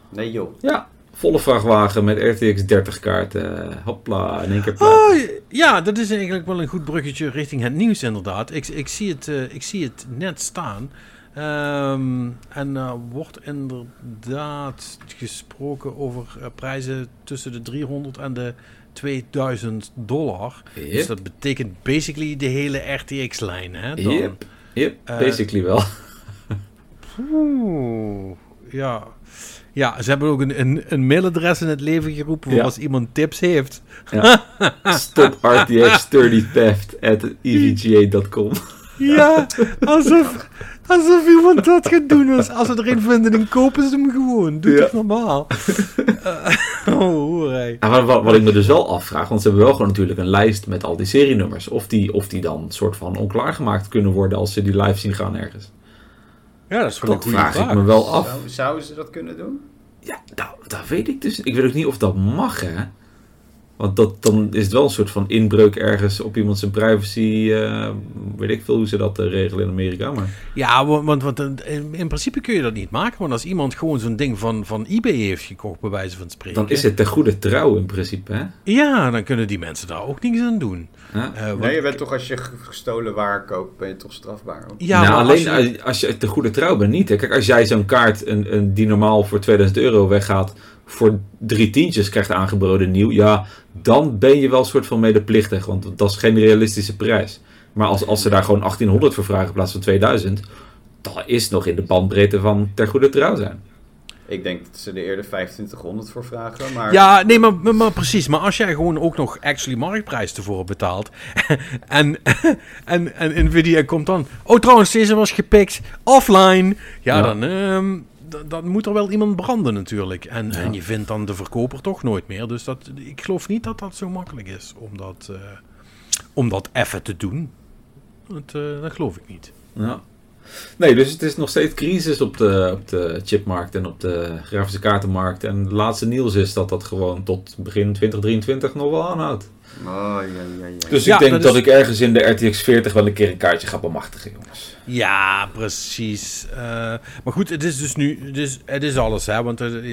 Nee joh. Ja, volle vrachtwagen met RTX 30 kaarten. Hopla, in één keer plaat. Oh, ja, dat is eigenlijk wel een goed bruggetje richting het nieuws inderdaad. Ik, ik, zie, het, eh, ik zie het net staan. Ehm, en er wordt inderdaad gesproken over eh, prijzen tussen de 300 en de 2000 dollar. Dus Yep, dat betekent basically de hele RTX-lijn. Hè, dan. yep, yep, basically wel. Oeh, ja. Ja, ze hebben ook een, een, een mailadres in het leven geroepen voor Ja. als iemand tips heeft. Stop RTX 30 theft at evga.com. Ja, alsof, alsof iemand dat gaat doen. Als, als ze er een vinden, dan kopen ze hem gewoon. Doe Ja. toch normaal. Eh, oh. Ja, maar wat, wat ik me dus wel afvraag, want ze hebben wel gewoon natuurlijk een lijst met al die serienummers. Of die, of die dan soort van onklaargemaakt kunnen worden als ze die live zien gaan ergens. Ja, dat is wel Dat vraag vraag. ik me wel af. Zou, zouden ze dat kunnen doen? Ja, nou, dat weet ik dus. Ik weet ook niet of dat mag, hè. Want dat, dan is het wel een soort van inbreuk ergens op iemand zijn privacy. eh, weet ik veel hoe ze dat eh, regelen in Amerika. Maar Ja, wa- want, want in, in principe kun je dat niet maken. Want als iemand gewoon zo'n ding van, van eBay heeft gekocht, bij wijze van spreken. dan is het ten goede trouw in principe, hè. Ja, dan kunnen die mensen daar ook niks aan doen. Ja. Eh, want- Nee, je bent toch als je gestolen waar koopt, ben je toch strafbaar? ja, nou, maar alleen als je- als je, als je te goede trouw bent niet. Hè. Kijk, als jij zo'n kaart een, een, die normaal voor 2000 euro weggaat, voor drie tientjes krijgt aangeboden nieuw, ja, dan ben je wel een soort van medeplichtig, want dat is geen realistische prijs. Maar als, als ze daar gewoon 1800 voor vragen in plaats van 2000, dat is nog in de bandbreedte van ter goede trouw zijn. Ik denk dat ze er eerder 2500 voor vragen, maar... Ja, nee, maar, maar, maar precies. Maar als jij gewoon ook nog actually marktprijs tevoren betaalt. en, en, en Nvidia komt dan. Oh, trouwens, deze was gepikt offline. Ja, Ja. Dan, ehm, dan moet er wel iemand branden natuurlijk. En, Ja. en je vindt dan de verkoper toch nooit meer. Dus dat, ik geloof niet dat dat zo makkelijk is om dat, eh, om dat even te doen. Dat, eh, dat geloof ik niet. Ja. Nee, dus het is nog steeds crisis op de, op de chipmarkt en op de grafische kaartenmarkt. En de laatste nieuws is dat dat gewoon tot begin 2023 nog wel aanhoudt. Oh, ja, ja, ja. Dus Ja, ik denk dat dat, is- ik ergens in de RTX 40 wel een keer een kaartje ga bemachtigen, jongens. Ja, precies. Eh, maar goed, het is dus nu, het is, het is alles, hè. Want er,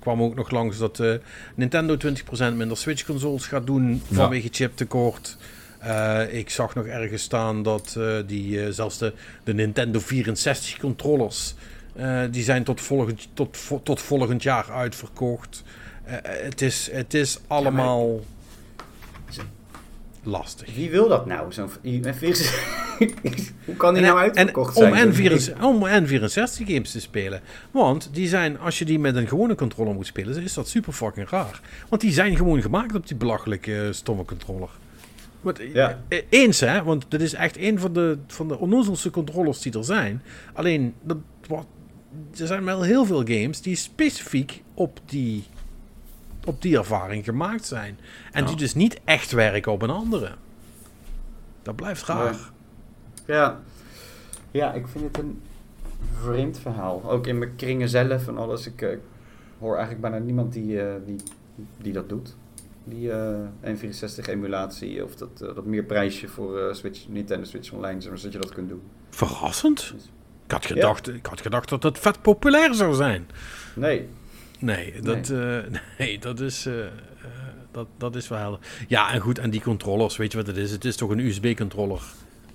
kwam ook nog langs dat eh, Nintendo 20% minder Switch-consoles gaat doen Ja. vanwege chiptekort. Eh, ik zag nog ergens staan dat die, zelfs de, de Nintendo 64-controllers, eh, die zijn tot volgend, tot, tot volgend jaar uitverkocht. Het, is, het is allemaal lastig. Wie wil dat nou? Zo'n N64? Hoe kan die En- nou en- uitverkocht om zijn? N64, om N64 games te spelen. Want die zijn, als je die met een gewone controller moet spelen, is dat super fucking raar. Want die zijn gewoon gemaakt op die belachelijke eh, stomme controller. Eh, Ja. eh, Eens hè, want dit is echt een van de, van de onnozelste controllers die er zijn. Alleen, dat, wat, er zijn wel heel veel games die specifiek op die, op die ervaring gemaakt zijn. En die dus niet echt werken op een andere. Dat blijft raar. Ja. ja, ik vind het een vreemd verhaal. Ook in mijn kringen zelf en alles. Ik eh, hoor eigenlijk bijna niemand die, eh, die, die dat doet. Die eh, N64-emulatie of dat, dat meer prijsje voor Switch, Nintendo Switch Online, zodat je dat kunt doen. Verrassend. Dus- Ik had, gedacht, ik had gedacht dat het vet populair zou zijn. Nee, Nee, dat, nee. nee, dat, is, eh, eh, dat, dat is wel helder. Ja, en goed, en die controllers, weet je wat het is? Het is toch een USB-controller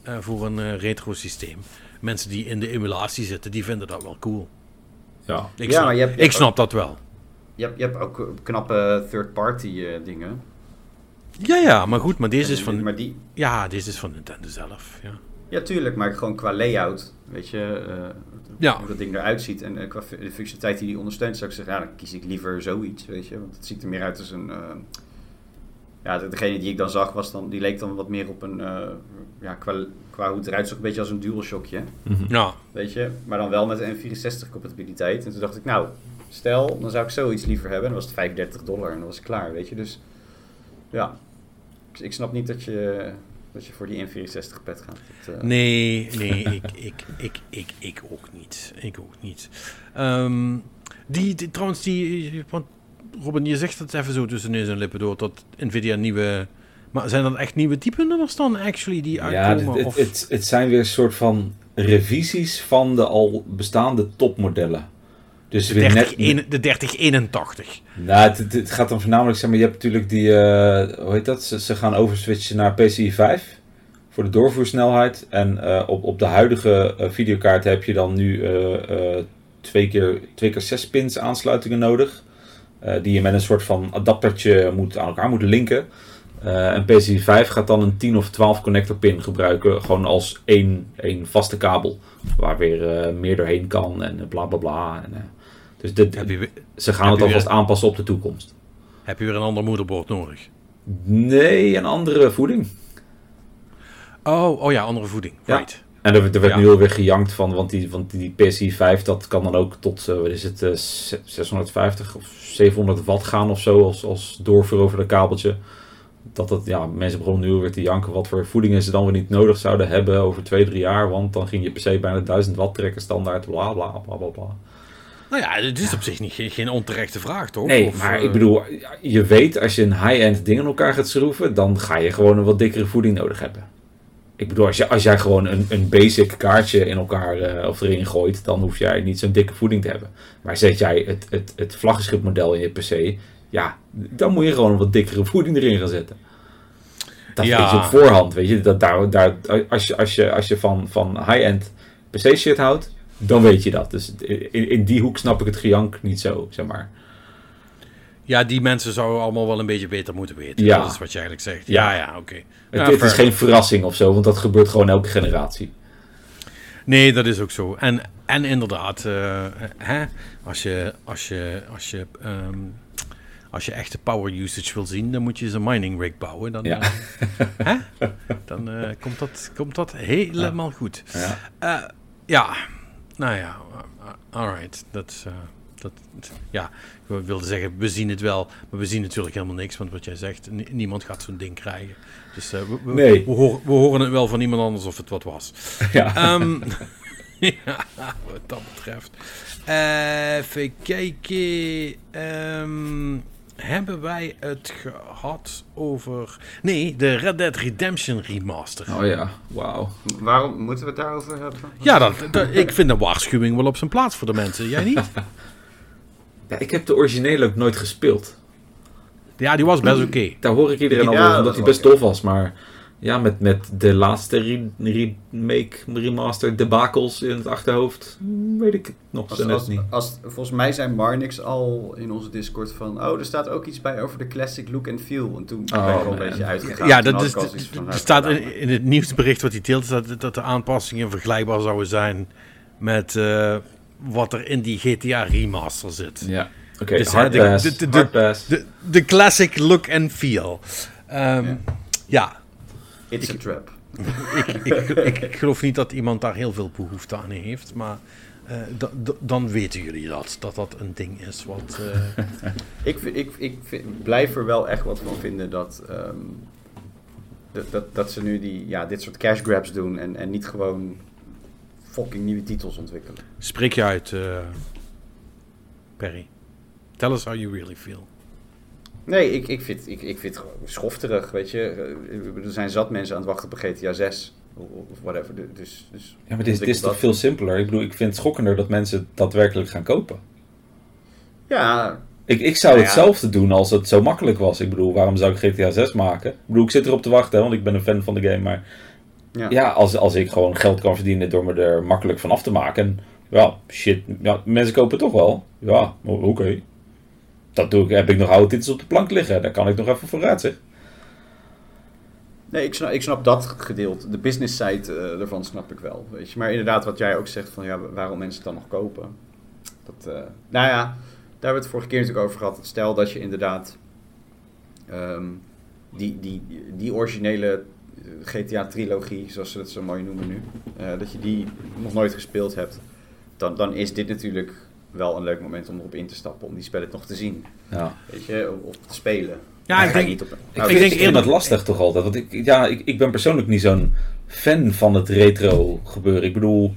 eh, voor een eh, retro-systeem. Mensen die in de emulatie zitten, die vinden dat wel cool. Ja. Ik, Ja, snap, maar je hebt- je ik hebt snap dat wel. je hebt, je hebt ook eh, knappe third-party eh, dingen. Ja, ja, maar goed, maar deze is van, Maar die, ja, deze is van Nintendo zelf. Ja. Ja, tuurlijk, maar gewoon qua layout, weet je, eh, Ja. hoe dat ding eruit ziet en eh, qua de functionaliteit die die ondersteunt, zou ik zeggen, ja, dan kies ik liever zoiets, weet je, want het ziet er meer uit als een, eh, ja, de- degene die ik dan zag, was dan, die leek dan wat meer op een, eh, ja, qua, qua hoe het eruit zag, een beetje als een DualShockje, Mhm. ja, weet je, maar dan wel met een N64 compatibiliteit. En toen dacht ik, nou, stel, dan zou ik zoiets liever hebben, en dan was het 35 dollar en dan was het klaar, weet je, dus ja, ik snap niet dat je, dat je voor die N64 pet gaat. Dat, eh, Nee, nee, ik, ik, ik, ik, ik ook niet. Ik ook niet. Ehm, die, die, trouwens, die, want Robin, je zegt het even zo tussen neus en lippen door, dat Nvidia nieuwe... Maar zijn dat echt nieuwe type nummers dan, actually, die Ja, uitkomen? het, het, het, het zijn weer een soort van revisies van de al bestaande topmodellen. Dus de, weer 30, net, de 3081. Nou, het, het- gaat dan voornamelijk, zeg maar, je hebt natuurlijk die, eh, hoe heet dat? Ze, ze gaan overswitchen naar PCI 5 voor de doorvoersnelheid. En eh, op, op de huidige eh, videokaart heb je dan nu twee, keer, twee keer 6 pins aansluitingen nodig. die je met een soort van adaptertje moet, aan elkaar moet linken. En PCI 5 gaat dan een 10 of 12 connector pin gebruiken, gewoon als één, één vaste kabel. Waar weer meer doorheen kan en bla bla bla. En, dus dit, Heb je, weer- ze gaan het weer- alvast aanpassen op de toekomst. heb je weer een ander moederbord nodig? Nee, een andere voeding. Oh, oh ja, andere voeding. Ja. Right. En er, er werd Ja. nu alweer gejankt van, want die, want die PSI 5 dat kan dan ook tot, eh, wat is het, eh, 650 of 700 watt gaan of zo als, als doorvoer over dat kabeltje. Dat het, ja, mensen begonnen nu weer te janken wat voor voedingen ze dan weer niet nodig zouden hebben over 2, 3 jaar. Want dan ging je PC bijna 1000 watt trekken standaard, bla bla bla bla bla. Nou ja, het is op zich niet, geen, onterechte vraag, toch? Nee, Of, maar eh, ik bedoel, je weet als je een high-end ding in elkaar gaat schroeven, dan ga je gewoon een wat dikkere voeding nodig hebben. Ik bedoel, als, je, als jij gewoon een, een basic kaartje in elkaar eh, of erin gooit, dan hoef jij niet zo'n dikke voeding te hebben. Maar zet jij het, het, het vlaggenschipmodel in je PC, ja, dan moet je gewoon een wat dikkere voeding erin gaan zetten. Dat Ja. weet je op voorhand, weet je. Dat daar, daar, als je, als je, als je van, van high-end PC shit houdt, dan weet je dat. Dus in, in die hoek snap ik het gejank niet zo, zeg maar. Ja, die mensen zouden allemaal wel een beetje beter moeten weten. Ja. Dat is wat je eigenlijk zegt. Ja. Ja, ja, oké. Het, Ja, het is geen verrassing of zo, want dat gebeurt gewoon elke generatie. Nee, dat is ook zo. En, en inderdaad, eh, hè, als je, als je, als je, ehm, als je echte power usage wil zien, dan moet je eens een mining rig bouwen. Dan, Ja. eh, hè? dan eh, komt, dat, komt dat helemaal goed. Ja. Ja, Nou ja, uh, alright. Dat. Uh, dat, ja, ik wilde zeggen, we zien het wel, maar we zien natuurlijk helemaal niks. Want wat jij zegt, niemand gaat zo'n ding krijgen. Dus uh, we, we, nee. we, horen, we, horen, het wel van iemand anders of het wat was. Ja. Um, ja, wat dat betreft. Uh, even kijken. Um, hebben wij het gehad over... Nee, de Red Dead Redemption remaster. Oh ja, wauw. Waarom moeten we het daarover hebben? Ja, dat, dat, ik vind de waarschuwing wel op zijn plaats voor de mensen. Jij niet? ja, ik heb de originele ook nooit gespeeld. Ja, die was best oké. Okay. Daar hoor ik iedereen al over, omdat hij best tof was. Maar ja, met, met de laatste re remake, remaster, debakels in het achterhoofd, weet ik het nog als, zo net als, niet. Als, volgens mij zijn Marnix al in onze Discord van, oh, er staat ook iets bij over de classic look and feel. En toen oh, ben ik al een beetje uitgegaan. Ja, dat is, er staat in, in, het nieuwsbericht wat hij deelt, dat, dat de aanpassingen vergelijkbaar zouden zijn met uh, wat er in die GTA remaster zit. Ja. Oké, okay, dus, hard de, de, de, hard pass. De, de, classic look and feel. Um, ja. ja. It's a trap. ik, ik, ik, ik, geloof niet dat iemand daar heel veel behoefte aan heeft, maar uh, dan weten jullie dat, dat dat een ding is wat... Uh... ik ik, ik vind, blijf er wel echt wat van vinden dat, um, dat, dat, dat, ze nu die, ja, dit soort cash grabs doen en, en niet gewoon fucking nieuwe titels ontwikkelen. Spreek je uit, uh, Perry. Tell us how you really feel. Nee, ik, ik, vind, ik, ik vind het schofterig, weet je. Er zijn zat mensen aan het wachten op GTA 6 of whatever. Dus, dus ja, maar dit, dit is toch veel simpeler? Ik bedoel, ik vind het schokkender dat mensen het daadwerkelijk gaan kopen. Ja. Ik, ik zou nou ja. hetzelfde doen als het zo makkelijk was. Ik bedoel, waarom zou ik GTA 6 maken? Ik bedoel, ik zit erop te wachten, want ik ben een fan van de game. Maar ja, ja als, als ik gewoon geld kan verdienen door me er makkelijk van af te maken. En, ja, shit, ja, mensen kopen toch wel. Ja, oké. Okay dat doe ik, heb ik nog oude titels op de plank liggen. Daar kan ik nog even vooruit zeg. Nee, ik snap, ik snap dat gedeelte. De business side uh, ervan snap ik wel. Weet je. Maar inderdaad, wat jij ook zegt van ja, waarom mensen het dan nog kopen. Dat, uh, nou ja, daar hebben we het vorige keer natuurlijk over gehad. Stel dat je inderdaad um, die, die, die originele GTA-trilogie, zoals ze het zo mooi noemen nu, dat je die nog nooit gespeeld hebt. Dan, dan is dit natuurlijk wel een leuk moment om erop in te stappen, om die spellen nog te zien. Ja. Weet je, of, of te spelen. Ja, ik denk, niet op, nou, ik, ik, denk ik vind dat lastig toch altijd. Want ik, ja, ik, ik ben persoonlijk niet zo'n fan van het retro gebeuren. Ik bedoel,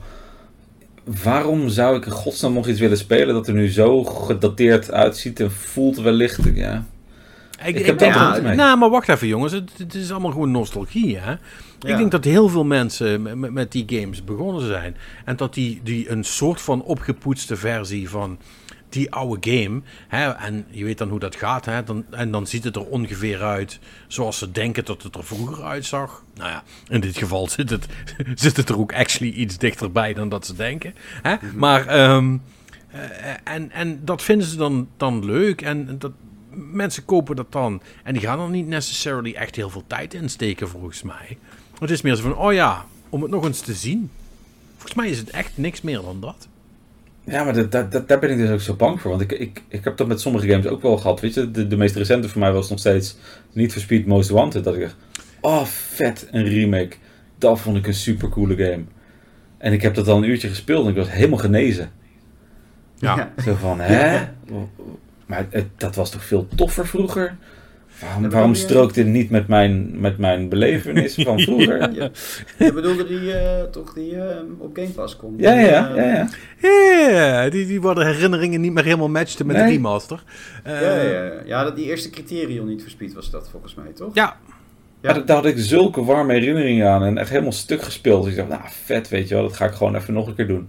waarom zou ik in godsnaam nog iets willen spelen dat er nu zo gedateerd uitziet en voelt wellicht? Ja. Ik, ik, ja, mee. Nou, maar wacht even jongens. Het, het, is allemaal gewoon nostalgie, hè? Ja. Ik denk dat heel veel mensen met, met, die games begonnen zijn. En dat die, die een soort van opgepoetste versie van die oude game. Hè, en je weet dan hoe dat gaat. Hè, dan, en dan ziet het er ongeveer uit zoals ze denken dat het er vroeger uitzag. Nou ja, in dit geval zit het, zit het er ook actually iets dichterbij dan dat ze denken. Hè? Mm -hmm. Maar... Um, uh, en, en dat vinden ze dan, dan leuk. En dat, mensen kopen dat dan. En die gaan er niet necessarily echt heel veel tijd in steken, volgens mij. Het is meer zo van, oh ja, om het nog eens te zien. Volgens mij is het echt niks meer dan dat. Ja, maar dat, dat, dat, daar ben ik dus ook zo bang voor. Want ik, ik, ik heb dat met sommige games ook wel gehad. Weet je, de, de meest recente voor mij was nog steeds niet for Speed Most Wanted. Dat ik dacht, oh vet, een remake. Dat vond ik een super coole game. En ik heb dat al een uurtje gespeeld en ik was helemaal genezen. Ja. Zo van, hè? Maar het, dat was toch veel toffer vroeger? Waarom, waarom strookte het niet met mijn, met mijn belevenis van vroeger? ja. Ja. Je bedoelde die uh, toch die uh, op Game Pass komt? Ja, ja, ja. ja. ja die, die worden herinneringen niet meer helemaal matchten met nee. de remaster. Uh, ja, ja, ja. dat die eerste criterion niet verspied was dat volgens mij, toch? Ja. Ja. Daar, daar had ik zulke warme herinneringen aan en echt helemaal stuk gespeeld. Dus ik dacht, nou vet, weet je wel, dat ga ik gewoon even nog een keer doen.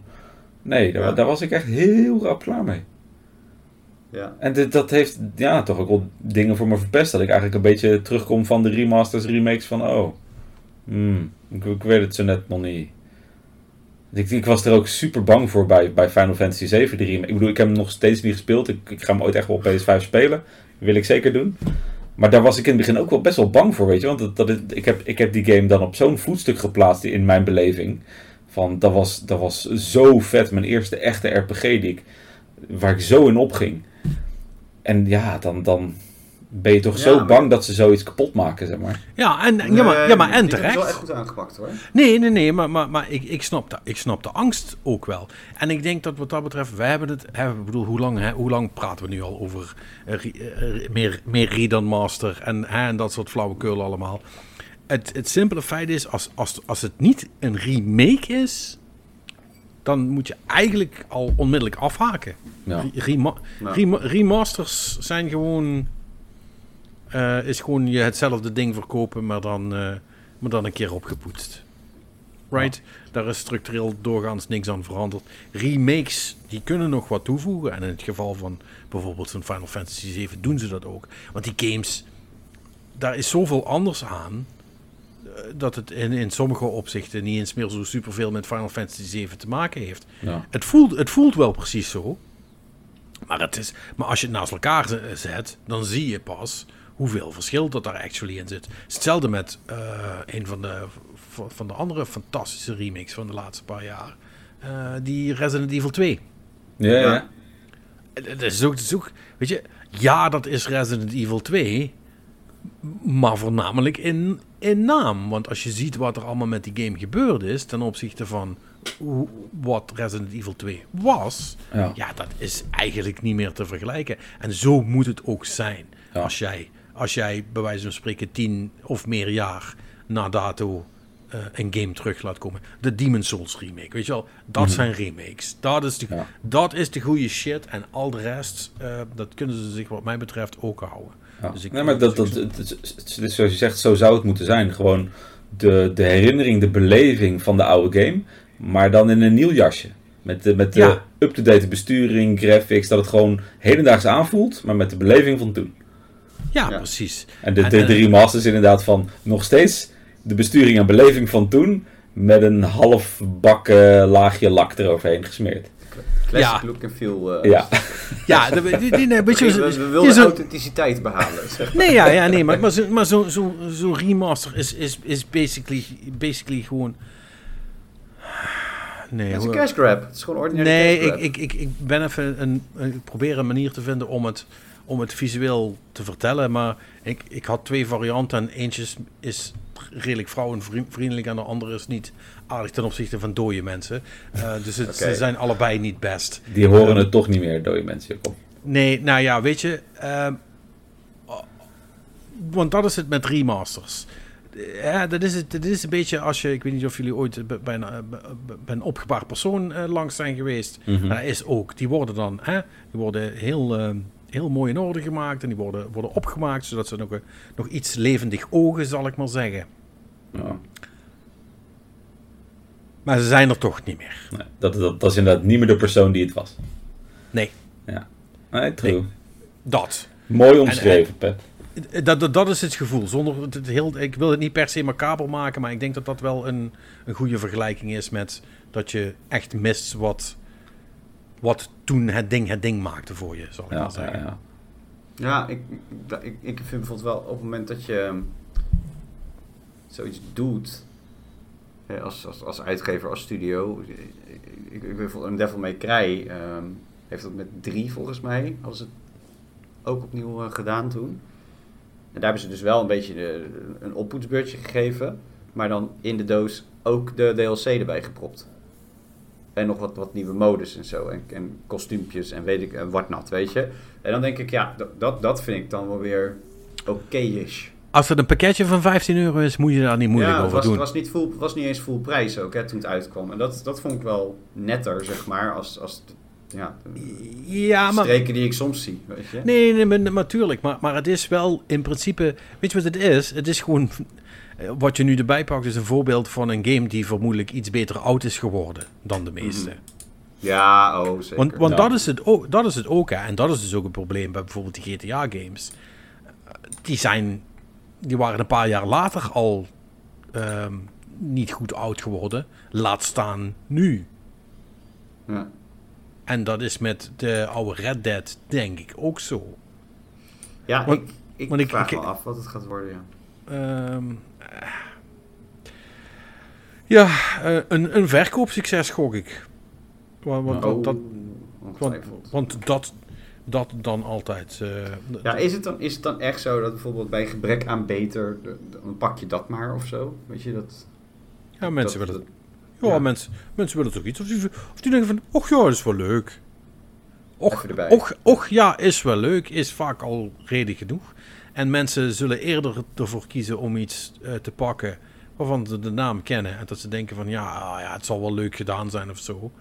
Nee, daar, daar was ik echt heel rap klaar mee. Ja. En dat heeft ja, toch ook wel dingen voor me verpest. Dat ik eigenlijk een beetje terugkom van de remasters, remakes van oh, hmm, ik, weet het zo net nog niet. Ik, ik, was er ook super bang voor bij, bij Final Fantasy 7, de remake. Ik bedoel, ik heb hem nog steeds niet gespeeld. Ik, ga hem ooit echt wel op PS5 spelen. wil ik zeker doen. Maar daar was ik in het begin ook wel best wel bang voor, weet je. Want dat, ik, heb, ik heb die game dan op zo'n voetstuk geplaatst in mijn beleving. Van, dat was, dat was zo vet. Mijn eerste echte RPG die ik, waar ik zo in opging. En ja, dan, dan, ben je toch Ja, zo maar- bang dat ze zoiets kapot maken, zeg maar. Ja, en, ja, maar, ja, maar en Die hebben het wel echt terecht. goed aangepakt hoor. Nee, nee, nee, maar, maar, maar ik, ik, snap de, ik snap de angst ook wel. En ik denk dat wat dat betreft, wij hebben het, ik bedoel, hoe lang, hè, hoe lang praten we nu al over eh, eh, meer, meer re dan master en, hè, en dat soort flauwekul allemaal. Het, het simpele feit is, als, als, als het niet een remake is, dan moet je eigenlijk al onmiddellijk afhaken. Ja. Re- rema- Ja. rema- remasters zijn gewoon, eh, is gewoon je hetzelfde ding verkopen, maar dan, eh, maar dan een keer opgepoetst. Right? Daar is structureel doorgaans niks aan veranderd. Remakes, die kunnen nog wat toevoegen. En in het geval van bijvoorbeeld van Final Fantasy 7 doen ze dat ook. Want die games, daar is zoveel anders aan. Eh, Dat het in, in sommige opzichten niet eens meer zo superveel met Final Fantasy 7 te maken heeft. Ja. Het voelt, het voelt wel precies zo. Maar, het is, maar als je het naast elkaar z- zet, dan zie je pas hoeveel verschil dat daar actually in zit. Hetzelfde met eh, een van de, van de andere fantastische remakes van de laatste paar jaar. Eh, die Resident Evil 2. Ja, ja. Is ook, is ook, weet je, ja, dat is Resident Evil 2, maar voornamelijk in, in naam. Want als je ziet wat er allemaal met die game gebeurd is ten opzichte van wat Resident Evil 2 was, Ja. ja, dat is eigenlijk niet meer te vergelijken. En zo moet het ook zijn. Ja. Als, jij, als jij bij wijze van spreken tien of meer jaar na dato eh, een game terug laat komen. De Demon Souls remake, weet je wel? Dat zijn remakes. Dat is, de, Ja. dat is de goede shit. En al de rest, eh, dat kunnen ze zich wat mij betreft ook houden. Ja. Dus ik- nee, maar dat, dat, het, het- het is zoals je zegt, zo zou het moeten zijn. Gewoon de, de herinnering, de beleving van de oude game, maar dan in een nieuw jasje. Met de, met de Ja. up-to-date besturing, graphics, dat het gewoon hedendaags aanvoelt, maar met de beleving van toen. Ja, Ja. precies. En de, de, de en- remasters inderdaad van nog steeds de besturing en beleving van toen, met een half bakken laagje lak eroverheen gesmeerd. Classic Ja. look and feel. eh, Ja, Ja, de, die, die, nee, weet je, we, wilden zo- authenticiteit behalen. Zeg. Nee, ja, ja, nee, maar, maar zo'n maar zo, zo, zo remaster is, is, is basically, basically gewoon... Nee, Het is een cash grab. Het is gewoon ordinaire nee cash ik, ik, ik, ik ben even een, ik probeer een manier te vinden om het, om het visueel te vertellen, maar ik, ik had twee varianten en eentje is, is redelijk vrouwenvriendelijk en de andere is niet aardig ten opzichte van dode mensen. Eh, dus het, ze zijn allebei niet best. die horen het toch niet meer, dode mensen. Nee, nou ja, weet je. ehm, want dat is het met remasters. Eh, Ja, dat is, het, dat is een beetje als je. Ik weet niet of jullie ooit bij, een, eh, bij- een opgebaard persoon langs zijn geweest. Mhm. Dat is ook. Die worden dan. Hè, die worden heel, ehm, heel mooi in orde gemaakt. En die worden, worden opgemaakt zodat ze nog, een- nog iets levendig ogen, zal ik maar zeggen. Ja. Maar ze zijn er toch niet meer. Nee, dat, dat, dat is inderdaad niet meer de persoon die het was. Nee, Nee, true. Nee. dat. Mooi omschreven, Pep. Dat, dat, dat is het gevoel. Zonder het het heel, ik wil het niet per se macaber maken, maar ik denk dat dat wel een, een goede vergelijking is met dat je echt mist wat, wat toen het ding het ding maakte voor je, zal ik Ja, maar ja, zeggen. ja. Ja, ik, ik, ik, ik vind bijvoorbeeld wel op het moment dat je ehm, zoiets doet, hè, als, als, als uitgever, als studio. Ik, ik, ik weet bijvoorbeeld een Devil May Cry ehm, heeft dat met drie volgens mij, hadden ze het ook opnieuw eh, gedaan toen. En daar hebben ze dus wel een beetje de, een oppoetsbeurtje gegeven, maar dan in de doos ook de DLC erbij gepropt. En nog wat, wat nieuwe modus en zo. En, en kostuumpjes en weet ik, en whatnot, weet je. En dan denk ik, ja, dat- dat, vind ik dan wel weer oké-ish. Als het een pakketje van 15 euro is, moet je daar niet moeilijk ja, over was, doen. het was, niet full, was niet eens full prijs ook, hè, toen het uitkwam. En dat, dat vond ik wel netter, zeg maar, als, als ja, ja, maar, streken die ik soms zie, weet je. Nee, nee, maar, natuurlijk. Maar, maar het is wel in principe. Weet je wat het is? Het is gewoon. Eh, Wat je nu erbij pakt, is een voorbeeld van een game die vermoedelijk iets beter oud is geworden dan de meeste. Mhm. Ja, oh, zeker. Want, want Ja. dat, is het ook, dat is het ook, hè. En dat is dus ook een probleem bij bijvoorbeeld die GTA-games. Die zijn... Die waren een paar jaar later al ehm, niet goed oud geworden. Laat staan nu. ja. En dat is met de oude Red Dead, denk ik, ook zo. ja, Want- ik, ik want ik- vraag ik- me af wat het gaat worden, ja. Ehm, eh. Ja, eh, een, een verkoopsucces gok ik. Want, want, Oh, dat, want, want dat, dat dan altijd. eh, Ja, is het, dan, is het dan echt zo dat bijvoorbeeld bij gebrek aan beter, dan pak je dat maar of zo? Weet je dat? ja, mensen dat- willen dat- Ja, Ja. Mensen, mensen willen toch iets. Of die, of die denken van, och ja, dat is wel leuk. Och, och, och ja, is wel leuk, is vaak al reden genoeg. En mensen zullen eerder ervoor kiezen om iets eh, te pakken waarvan ze de naam kennen. En dat ze denken van, ja, ah, ja het zal wel leuk gedaan zijn of zo.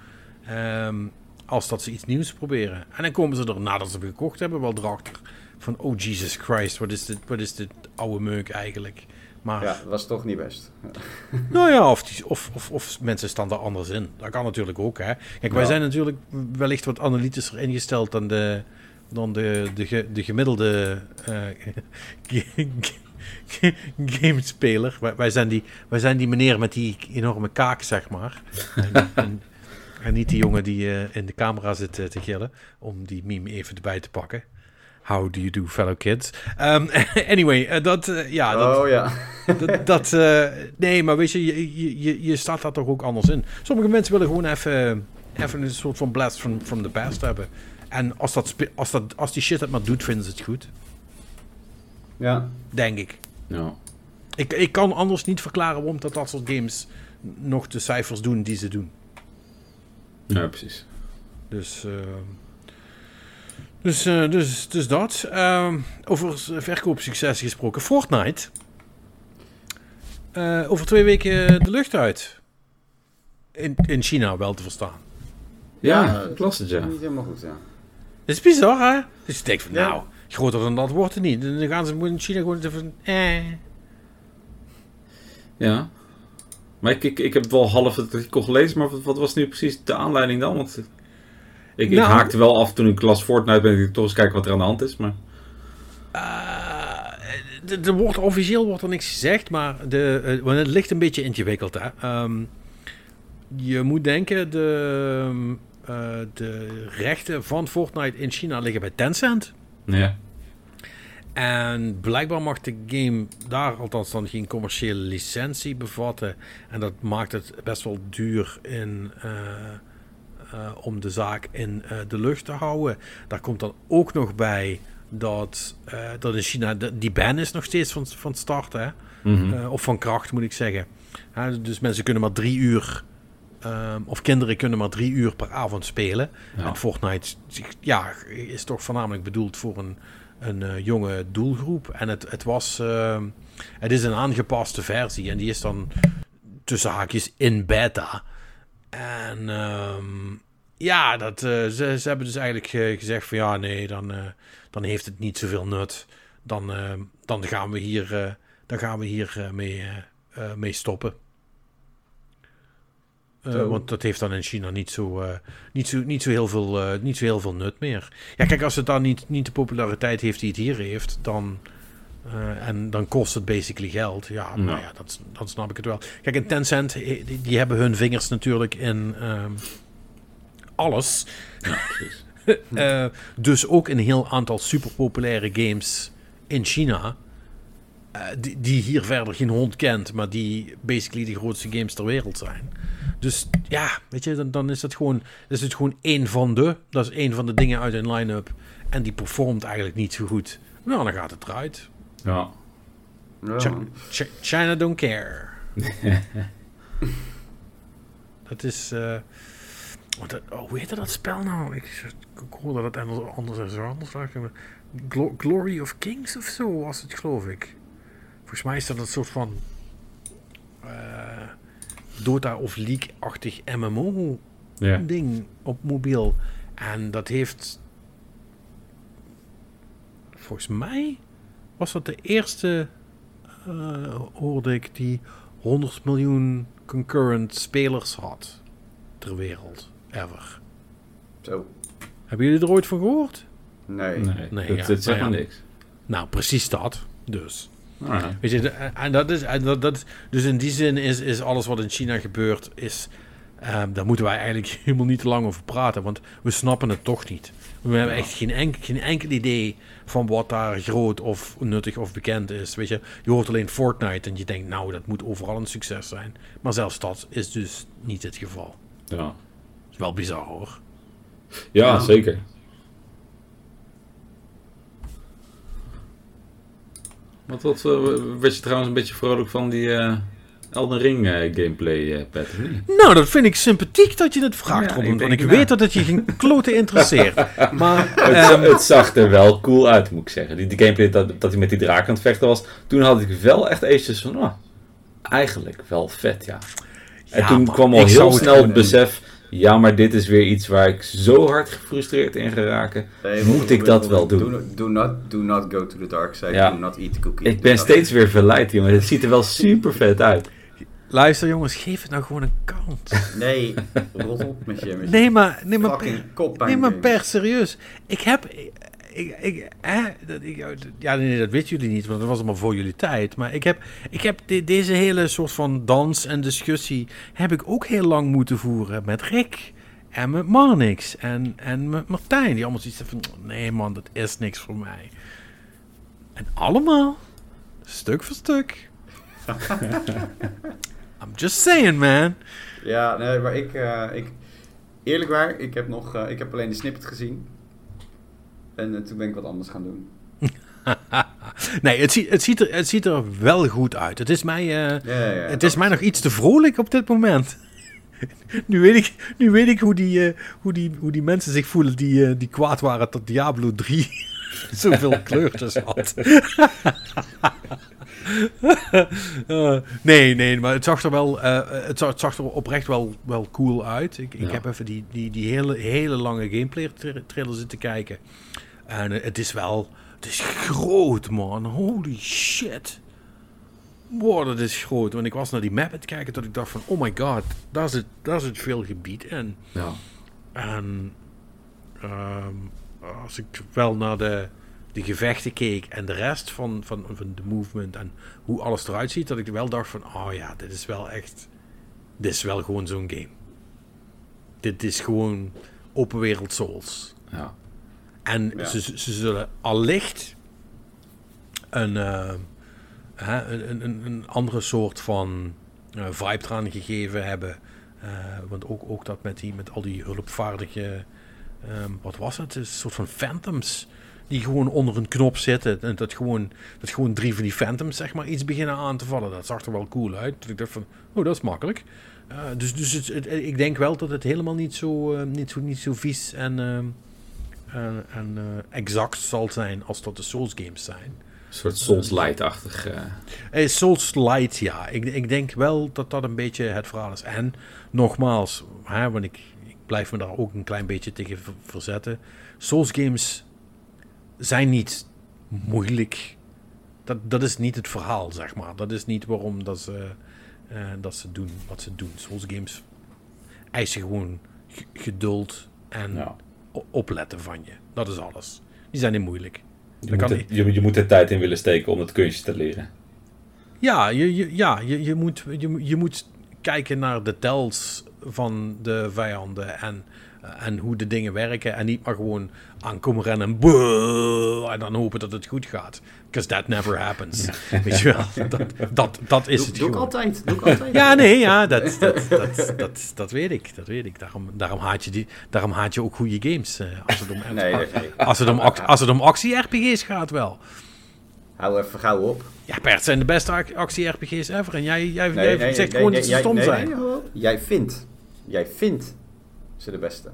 Ehm, als dat ze iets nieuws proberen. En dan komen ze er nadat ze het gekocht hebben wel erachter van, oh Jesus Christ, wat is dit, wat is dit oude meuk eigenlijk. Maar Ja, dat was toch niet best. nou ja, of, die, of, of, of mensen staan er anders in. Dat kan natuurlijk ook, hè. Kijk, wij zijn natuurlijk wellicht wat analytischer ingesteld dan de, dan de, de, de gemiddelde ge- ge- gamespeler. Wij, wij, zijn die, wij zijn die meneer met die enorme kaak, zeg maar. En, en, en niet die jongen die eh, in de camera zit eh, te gillen, om die meme even erbij te pakken. How do you do, fellow kids? Um, anyway, eh, dat, ja, dat, oh ja. dat, dat, nee, maar weet je, je, je- je, je staat daar toch ook anders in. Sommige mensen willen gewoon even, even een soort van blast from, from the past hebben. En als, dat, als, dat, als die shit het maar doet, vinden ze het goed. Ja. Denk ik. Ja. ik. Ik kan anders niet verklaren waarom dat, dat soort games nog de cijfers doen die ze doen. ja, precies. Dus, eh, dus, eh, dus, dus dat. Ehm, over verkoopsucces gesproken. Fortnite. Eh, over twee weken de lucht uit. In, in China wel te verstaan. Ja, Ja, las het, ja. Niet helemaal goed, ja. Dat is bizar, hè? Dus je denkt van, Ja. nou, groter dan dat wordt het niet. Dan gaan ze in China gewoon even... Eh. Ja. Maar ik, ik, ik heb wel half het artikel gelezen, maar wat, wat was nu precies de aanleiding dan? Want ik, ik Nou- haakte wel af toen ik las Fortnite, ben ik toch eens kijken wat er aan de hand is. Maar Eh, er wordt, officieel wordt er niks gezegd, maar de, eh, want het ligt een beetje ingewikkeld. Hè? Ehm, je moet denken, de, eh, de rechten van Fortnite in China liggen bij Tencent. ja. En blijkbaar mag de game daar althans dan geen commerciële licentie bevatten. En dat maakt het best wel duur in, eh, eh, om de zaak in de lucht te houden. Daar komt dan ook nog bij dat, dat in China de- die ban is nog steeds van, van start. Hè? Mhm. Of van kracht moet ik zeggen. Dus mensen kunnen maar drie uur. Ehm, of kinderen kunnen maar drie uur per avond spelen. Ja. En Fortnite ja, is toch voornamelijk bedoeld voor een, een eh, jonge doelgroep. En het, het was. ehm, het is een aangepaste versie. En die is dan tussen haakjes in beta. En ehm, ja, dat, eh, ze, ze hebben dus eigenlijk eh, gezegd van ja, nee, dan, dan heeft het niet zoveel nut. Dan, dan gaan we hier, dan gaan we hier mee, mee stoppen. Eh, want dat heeft dan in China niet zo, eh, niet zo, niet zo, heel, veel, eh, niet zo heel veel nut meer. Ja, kijk, als het dan niet, niet de populariteit heeft die het hier heeft, dan, en dan kost het basically geld. Ja, nou Ja. dat, dan snap ik het wel. Kijk, en Tencent, die, die hebben hun vingers natuurlijk in ehm, alles. ja, dus ook een heel aantal superpopulaire games in China. die, die hier verder geen hond kent, maar die basically de grootste games ter wereld zijn. Dus ja, weet je, dan, dan is het gewoon, is het gewoon één van de. Dat is één van de dingen uit een line-up. En die performt eigenlijk niet zo goed. Nou, dan gaat het eruit. Ja. Ja. Chi- Chi- China don't care. dat is. eh, wat dat- oh, hoe heette dat spel nou? Ik, ik hoorde dat het anders, anders is. Anders Glo- Glory of Kings of zo was het, geloof ik. Volgens mij is dat een soort van. eh, Dota of League-achtig MMO-ding Ja. op mobiel. En dat heeft. Volgens mij was dat de eerste. eh, hoorde ik die 100 miljoen concurrent spelers had. Ter wereld. Ever. Zo. Hebben jullie er ooit van gehoord? Nee. Nee, Nee, dat, ja, dat zegt nou ja. niks. Nou, precies dat. Dus. Ah, ja. Weet je, de- en dat is, en dat, dat, dus in die zin is, is alles wat in China gebeurt, is, ehm, daar moeten wij eigenlijk helemaal niet te lang over praten, want we snappen het toch niet. We hebben Ja. echt geen, enk, geen enkel idee van wat daar groot of nuttig of bekend is. Weet je, je hoort alleen Fortnite en je denkt, nou, dat moet overal een succes zijn. Maar zelfs dat is dus niet het geval. Ja. is wel bizar hoor. Ja, Ja. zeker. Wat, wat eh, werd je trouwens een beetje vrolijk van die eh, Elden Ring eh, gameplay, eh Patrick? Nou, dat vind ik sympathiek dat je het vraagt, Ja, ik Want ik nou. weet dat het je geen klote interesseert. Maar, Het, ehm, het zag er wel cool uit, moet ik zeggen. Die, die gameplay dat, dat hij met die draak aan het vechten was, toen had ik wel echt eventjes van, oh, eigenlijk wel vet, ja. En Ja, toen man, kwam al heel het snel het besef, ja, maar dit is weer iets waar ik zo hard gefrustreerd in ga raken. Nee, Moet ik dat wel doen? Do, do, not, do not go to the dark side. Ja. Do not eat the cookie. Ik ben steeds weer verleid, jongen. Het ziet er wel super vet uit. luister jongens, geef het nou gewoon een kans. Nee, rot op met je. Met Nee, maar, nee, maar, koppijn. nee, maar per serieus. Ik heb... Ik, ik, hè, dat, ik, ja, nee, dat weten jullie niet, want dat was allemaal voor jullie tijd. Maar ik heb, ik heb de- deze hele soort van dans en discussie... heb ik ook heel lang moeten voeren met Rick... En met Marnix en, en met Martijn. Die allemaal zoiets van... Nee man, dat is niks voor mij. En allemaal... Stuk voor stuk. I'm just saying, man. Ja, nee, maar ik, eh, ik... Eerlijk waar, ik heb, nog, eh, ik heb alleen de snippet gezien. En eh, toen ben ik wat anders gaan doen. nee, het, ziet het, ziet er, het ziet er wel goed uit. Het is mij, eh, Ja, ja, ja. het is mij nog iets te vrolijk op dit moment. nu, weet ik, nu weet ik hoe die, eh, hoe die, hoe die mensen zich voelen die, die kwaad waren dat Diablo 3 zoveel kleurtjes had. Nee, nee, maar het zag er wel, het, zag, het zag er oprecht wel, wel cool uit. Ik, ik heb even die, die, die hele, hele lange gameplay tra- trailer zitten kijken. En het is wel, het is groot man, holy shit. Wow, dat is groot. Want ik was naar die map aan het kijken dat ik dacht van, oh my god, daar zit, daar zit veel gebied in. Ja. En ehm, als ik wel naar de, de gevechten keek en de rest van, van, van de movement en hoe alles eruit ziet, dat ik wel dacht van, oh ja, dit is wel echt, dit is wel gewoon zo'n game. Dit is gewoon open wereld Souls. ja. En Ja. ze, ze zullen allicht een, eh, hè, een, een- een, andere soort van eh, vibe eraan gegeven hebben. Eh, want ook, ook dat met, die, met al die hulpvaardige, ehm, wat was het? Een soort van phantoms. Die gewoon onder een knop zitten. En dat gewoon, dat gewoon drie van die phantoms zeg maar iets beginnen aan te vallen. Dat zag er wel cool uit. Dat ik dacht van, oh dat is makkelijk. Dus dus het, het- ik denk wel dat het helemaal niet zo, niet zo, niet zo vies en... en, en eh, exact zal zijn als dat de Souls games zijn. Een soort Souls Light-achtig. eh, Eh, Souls Light, ja. Ik, ik denk wel dat dat een beetje het verhaal is. En nogmaals, hè, want ik, ik blijf me daar ook een klein beetje tegen ver- verzetten. Souls games zijn niet moeilijk. Dat, dat is niet het verhaal, zeg maar. Dat is niet waarom dat ze, eh, dat ze doen wat ze doen. Souls games eisen gewoon geduld en ja. Opletten van je. Dat is alles. Die zijn niet moeilijk. je, moet kan er, je, je moet tijd in willen steken om het kunstje te leren. Ja, je, je, ja je, je, moet, je, moet- je moet kijken naar de tells van de vijanden en, en hoe de dingen werken. En niet maar gewoon aankomen rennen en, en dan hopen dat het goed gaat. Because that never happens. Weet je wel, dat, dat, dat is Doe, het doe ik gewoon. altijd. Doe ik altijd. Ja, nee, ja, dat, dat, dat, dat, dat weet ik. Dat weet ik. Daarom, daarom, haat, je die, daarom haat je ook goede games. eh, als, het om, Nee, nee, nee. als, het om, ac- als het om actie-RPG's gaat wel. Hou even gauw op. Ja, Bert zijn de beste ac- actie-RPG's ever. En jij, jij, Nee, jij nee, zegt nee, gewoon nee, dat ze stom nee, zijn. Jij vindt. Jij vindt ze de beste.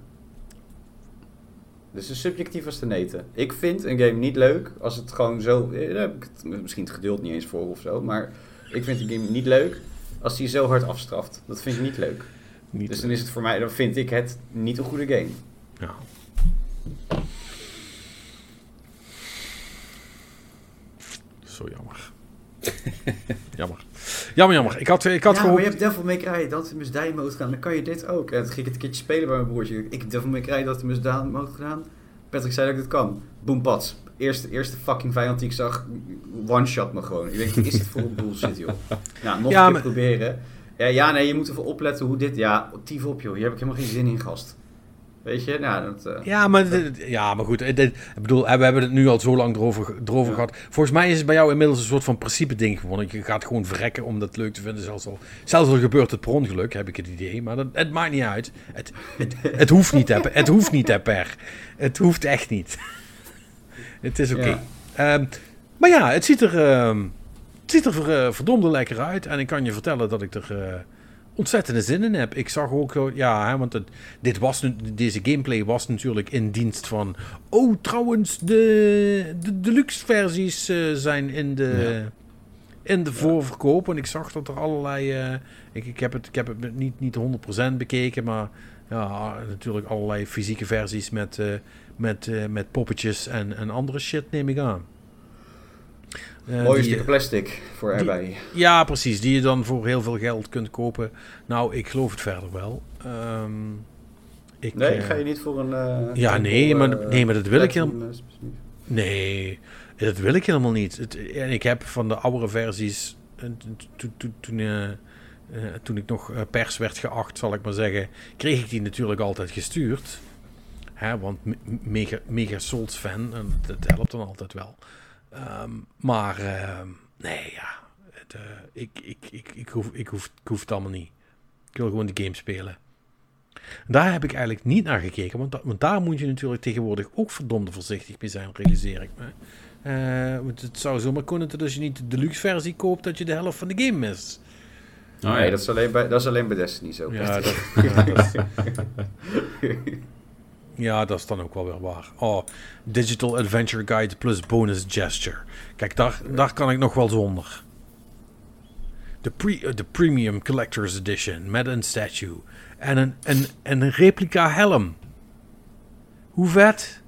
Dus het is subjectief als te neten. Ik vind een game niet leuk als het gewoon zo... eh, Daar heb ik het, misschien het geduld niet eens voor of zo. Maar ik vind een game niet leuk als die zo hard afstraft. Dat vind ik niet leuk. Niet Dus dan is het voor mij... Dan vind ik het niet een goede game. Ja. Zo jammer. jammer. Jammer, jammer. Ik had, ik had ja, gewoon... maar je hebt Devil May Cry, dat in Down mode gedaan. Dan kan je dit ook. En toen ging ik het een keertje spelen bij mijn broertje. Ik heb Devil May Cry, dat in Down mode gedaan. Patrick zei dat ik dit kan. Boom, pats. Eerste, eerste fucking vijand die ik zag, one-shot me gewoon. Ik denk, is dit voor een bullshit, joh? Nou, nog Ja, een keer maar- proberen. Ja, ja, nee, je moet ervoor opletten hoe dit... Ja, tief op, joh. Hier heb ik helemaal geen zin in, gast. Weet je? Nou, dat... eh, Ja, maar, ja, maar goed. eh, dit- ik bedoel, eh, we hebben het nu al zo lang erover, erover Ja. gehad. Volgens mij is het bij jou inmiddels een soort van principe ding geworden. Je gaat gewoon verrekken om dat leuk te vinden. Zelfs al, zelfs al gebeurt het per ongeluk, heb ik het idee. Maar dat, het maakt niet uit. Het, het, het hoeft niet, hè, het hoeft niet, hè, per. Het hoeft echt niet. het is oké. Ja. Ehm, Maar ja, het ziet er, het ziet er verdomde lekker uit. En ik kan je vertellen dat ik er ontzettende zin in heb. Ik zag ook, ja, hè, want het, dit was, deze gameplay was natuurlijk in dienst van... Oh, trouwens, de, de deluxe versies eh, zijn in de, in de voorverkoop. En ik zag dat er allerlei... eh, ik, ik, heb het, ik heb het niet, niet 100% bekeken, maar ja, natuurlijk allerlei fysieke versies met, eh, met, met poppetjes en, en andere shit neem ik aan. Eh, Mooie die- stukken plastic voor die- erbij. ja, precies. Die je dan voor heel veel geld kunt kopen. Nou, ik geloof het verder wel. Ehm, ik, Nee, eh, ga je niet voor een... eh, Ja, nee, maar- nee, maar dat wil ik helemaal-? Nee, dat wil ik helemaal niet. Het, en ik heb van de oudere versies, to- to- to- toen, toen ik nog pers werd geacht, zal ik maar zeggen, kreeg ik die natuurlijk altijd gestuurd. Hè, want me- mega, mega Souls fan, en dat helpt dan altijd wel. Ehm, maar ehm, nee, ja, het, eh, ik, ik, ik, ik, hoef, ik, hoef, ik hoef het allemaal niet. Ik wil gewoon de game spelen. Daar heb ik eigenlijk niet naar gekeken, want, da- want daar moet je natuurlijk tegenwoordig ook verdomde voorzichtig mee zijn, realiseer ik me. Eh, want het zou zomaar kunnen dat als je niet de deluxe versie koopt, dat je de helft van de game mist. Oh, Nee, dat is, alleen bij, dat is alleen bij Destiny zo. Ja, dat, ja, dat ja, dat is dan ook wel weer waar. Oh, Digital Adventure Guide plus bonus gesture. Kijk, daar, daar kan ik nog wel zonder. De, pre, eh, de Premium Collector's Edition met een statue. En een, en, en een replica helm. Hoe vet?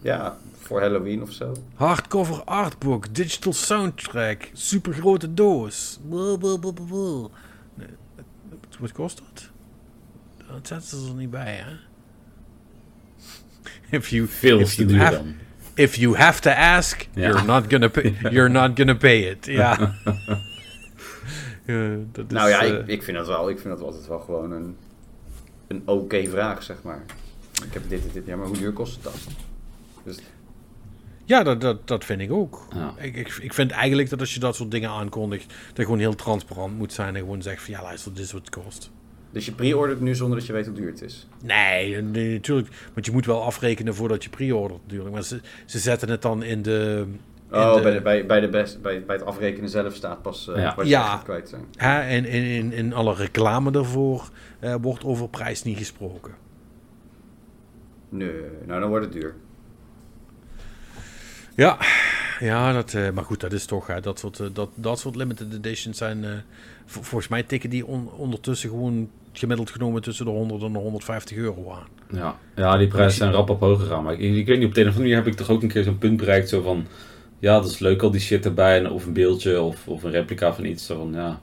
Ja, voor Halloween of zo. Hardcover artbook, digital soundtrack, supergrote doos. Wat- Wat kost dat? Dat zetten ze er niet bij, hè? If you, Veel if you have, dan. If you have to ask, Ja. you're not gonna pay, you're not gonna pay it. Ja. Ja, dat is, nou ja, eh, ik, ik vind dat wel. Ik vind dat altijd wel gewoon een, een oké vraag, zeg maar. Ik heb dit, dit, dit. Ja, maar hoe duur kost het dan? Dus ja dat, dat, dat vind ik ook. Ja. Ik, ik, ik vind eigenlijk dat als je dat soort dingen aankondigt, dat gewoon heel transparant moet zijn en gewoon zegt van ja, luister, dit is wat het kost. Dus je pre-ordert nu zonder dat je weet hoe duur het is. Nee, nee, natuurlijk. Want je moet wel afrekenen voordat je pre-ordert natuurlijk. Maar ze, ze zetten het dan in de... in Oh, de- bij, de, bij, bij, de best, bij, bij het afrekenen zelf staat pas eh, Ja. wat je Ja. kwijt zijn. Hè, en in, in, in alle reclame daarvoor eh, wordt over prijs niet gesproken. Nee, nou dan wordt het duur. Ja, ja dat, eh, maar goed, dat is toch... Hè, dat, soort, dat, dat soort limited editions zijn... eh, vol- volgens mij tikken die on- ondertussen gewoon gemiddeld genomen tussen de 100 en de 150 euro aan. Ja. ja, die prijzen zijn rap op hoog gegaan. Maar ik, ik weet niet, op de een of andere manier heb ik toch ook een keer zo'n punt bereikt. Zo van, ja, dat is leuk al die shit erbij. en- Of een beeldje of, of een replica van iets. Zo van, ja,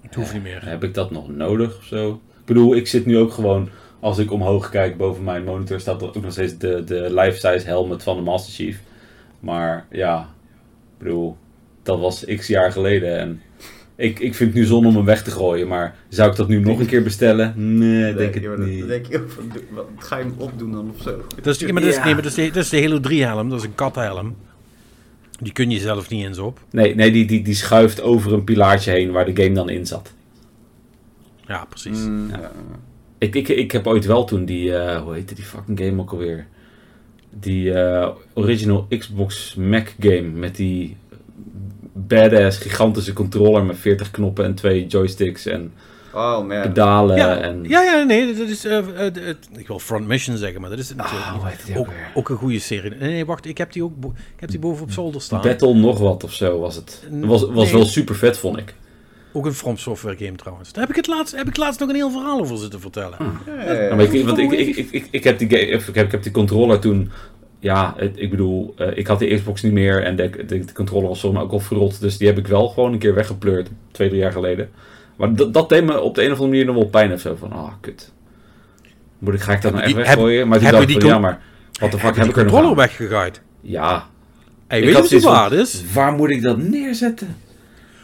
Het hoeft niet meer. heb ik dat nog nodig of zo? Ik bedoel, ik zit nu ook gewoon, als ik omhoog kijk boven mijn monitor, staat er ook nog steeds de, de life-size helmet van de Master Chief. Maar ja, ik bedoel, dat was x jaar geleden. En ik, ik vind het nu zonde om hem weg te gooien. Maar zou ik dat nu nog een keer bestellen? Nee, denk je, het niet. Dan denk je, wat, ga je hem opdoen dan of zo? Dat is, ja, maar dat is, nee, maar dat is, de, dat is de Halo 3 helm. Dat is een kathelm. Die kun je zelf niet eens op. Nee, nee die, die, die schuift over een pilaartje heen waar de game dan in zat. Ja, precies. Mm, Ja. ja. Ik, ik, ik heb ooit wel toen die, eh, hoe heette die fucking game ook alweer? Die eh, original Xbox Mac game met die badass gigantische controller met 40 knoppen en twee joysticks en Oh man. pedalen Ja, en... ja, ja, nee, dat is. het- ik wil Front Mission zeggen, maar dat is natuurlijk Ah, niet. ook ook, een goede serie. Nee, nee, wacht, ik heb die ook ik heb die boven op zolder staan. Battle nog wat of zo was het. Was was nee. wel super vet vond ik. Ook een From Software game trouwens. Daar heb ik het laatst, heb ik laatst nog een heel verhaal over zitten vertellen. Ja, Ja, maar ik, want ik, ik, ik, ik, ik heb die game, ik, heb, ik heb die controller toen. Ja, het, ik bedoel, eh, ik had de Xbox niet meer en de, de, de controller was zomaar ook al verrot. Dus die heb ik wel gewoon een keer weggepleurd, twee, drie jaar geleden. Maar dat, dat deed me op de een of andere manier nog wel pijn of zo. Van, ah, kut. Moet ik, ga ik dat nou echt Die- weggooien? Maar toen dacht ik van, ja, maar wat de fuck heb ik er nog controller weggegooid? Ja. Hey, Ik weet je wat waard is? Waar moet ik dat neerzetten?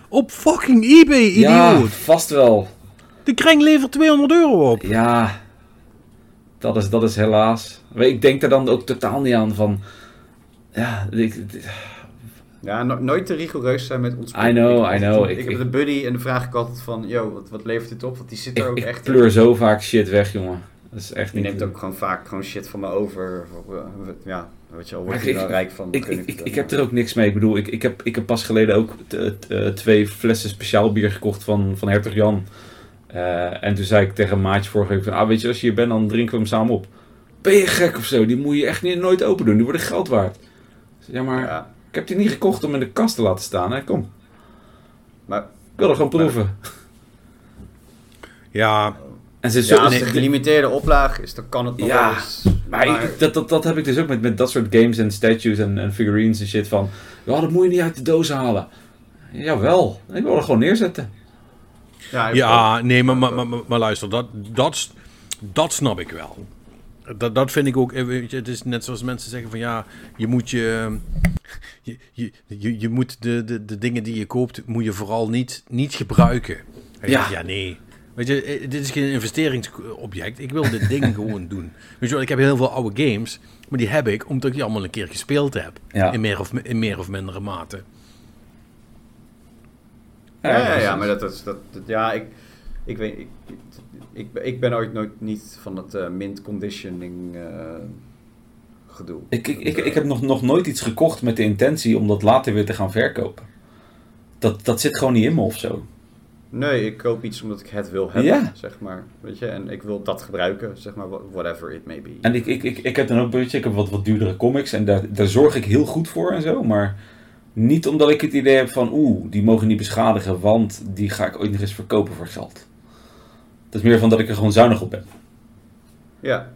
Op fucking eBay, idioot. Ja, vast wel. De kring levert 200 euro op. Ja, dat is, dat is helaas. Ik denk er dan ook totaal niet aan van. Ja, ik, Ja, no- nooit te rigoureus zijn met ons. I know, ik, I know. Ik, Ik- heb ik- de buddy en dan vraag ik altijd van, yo, wat, wat levert dit op? Want die zit er ik, ook ik echt in. pleur zo vaak shit weg, jongen. Dat is echt Die niet. neemt ook gewoon vaak gewoon shit van me over. Eh, Ja, Weet je, al word je ik- er wel rijk van. Ik, ik, ik, ik heb er ook niks mee. Ik bedoel, ik, ik, heb, ik heb pas geleden ook eh, twee flessen speciaal bier gekocht van, van Hertog Jan. Eh, en toen zei ik tegen een maatje vorige week van, ah weet je, als je hier bent, dan drinken we hem samen op. Ben je gek of zo? Die moet je echt niet, nooit open doen. Die worden geld waard. Ja, maar Ja, ik heb die niet gekocht om in de kast te laten staan. Hè? Kom, maar ik wil er gewoon proeven. Ja, En ze ja, als het een gelimiteerde oplaag is, dan kan het nog Ja. Maar ik- dat, dat, dat heb ik dus ook met, met dat soort games en statues en, en figurines en shit van... Ja, dat moet je niet uit de doos halen. Jawel, ik wil er gewoon neerzetten. Ja, nee, maar, maar, maar, maar, luister, dat, dat, dat snap ik wel. Dat, dat vind ik ook, eh, weet je, het is net zoals mensen zeggen van ja, je moet je, je, je, je, moet de, de, de dingen die je koopt, moet je vooral niet, niet gebruiken. Ja. ja, nee. Weet je, eh, dit is geen investeringsobject. Ik wil dit ding gewoon doen. Weet je wel, ik heb heel veel oude games, maar die heb ik omdat ik die allemaal een keer gespeeld heb. Ja. In, meer of, in meer of mindere mate. Ja, ja, maar dat is. Dat, dat- ja, ik, ik weet. Ik, ik, ben- ik ben ooit nooit niet van het eh, mint conditioning eh, gedoe. Ik, ik, ik, ik heb nog, nog nooit iets gekocht met de intentie om dat later weer te gaan verkopen. Dat, dat zit gewoon niet in me of zo. Nee, ik koop iets omdat ik het wil hebben, Ja. zeg maar. Weet je, en ik wil dat gebruiken, zeg maar, wha- whatever it may be. En ik, ik, ik, ik heb dan ook, weet je, ik heb wat, wat duurdere comics en daar, daar zorg ik heel goed voor en zo. Maar niet omdat ik het idee heb van, oeh, die mogen niet beschadigen, want die ga ik ooit nog eens verkopen voor geld. Dat is meer van dat ik er gewoon zuinig op ben. Ja.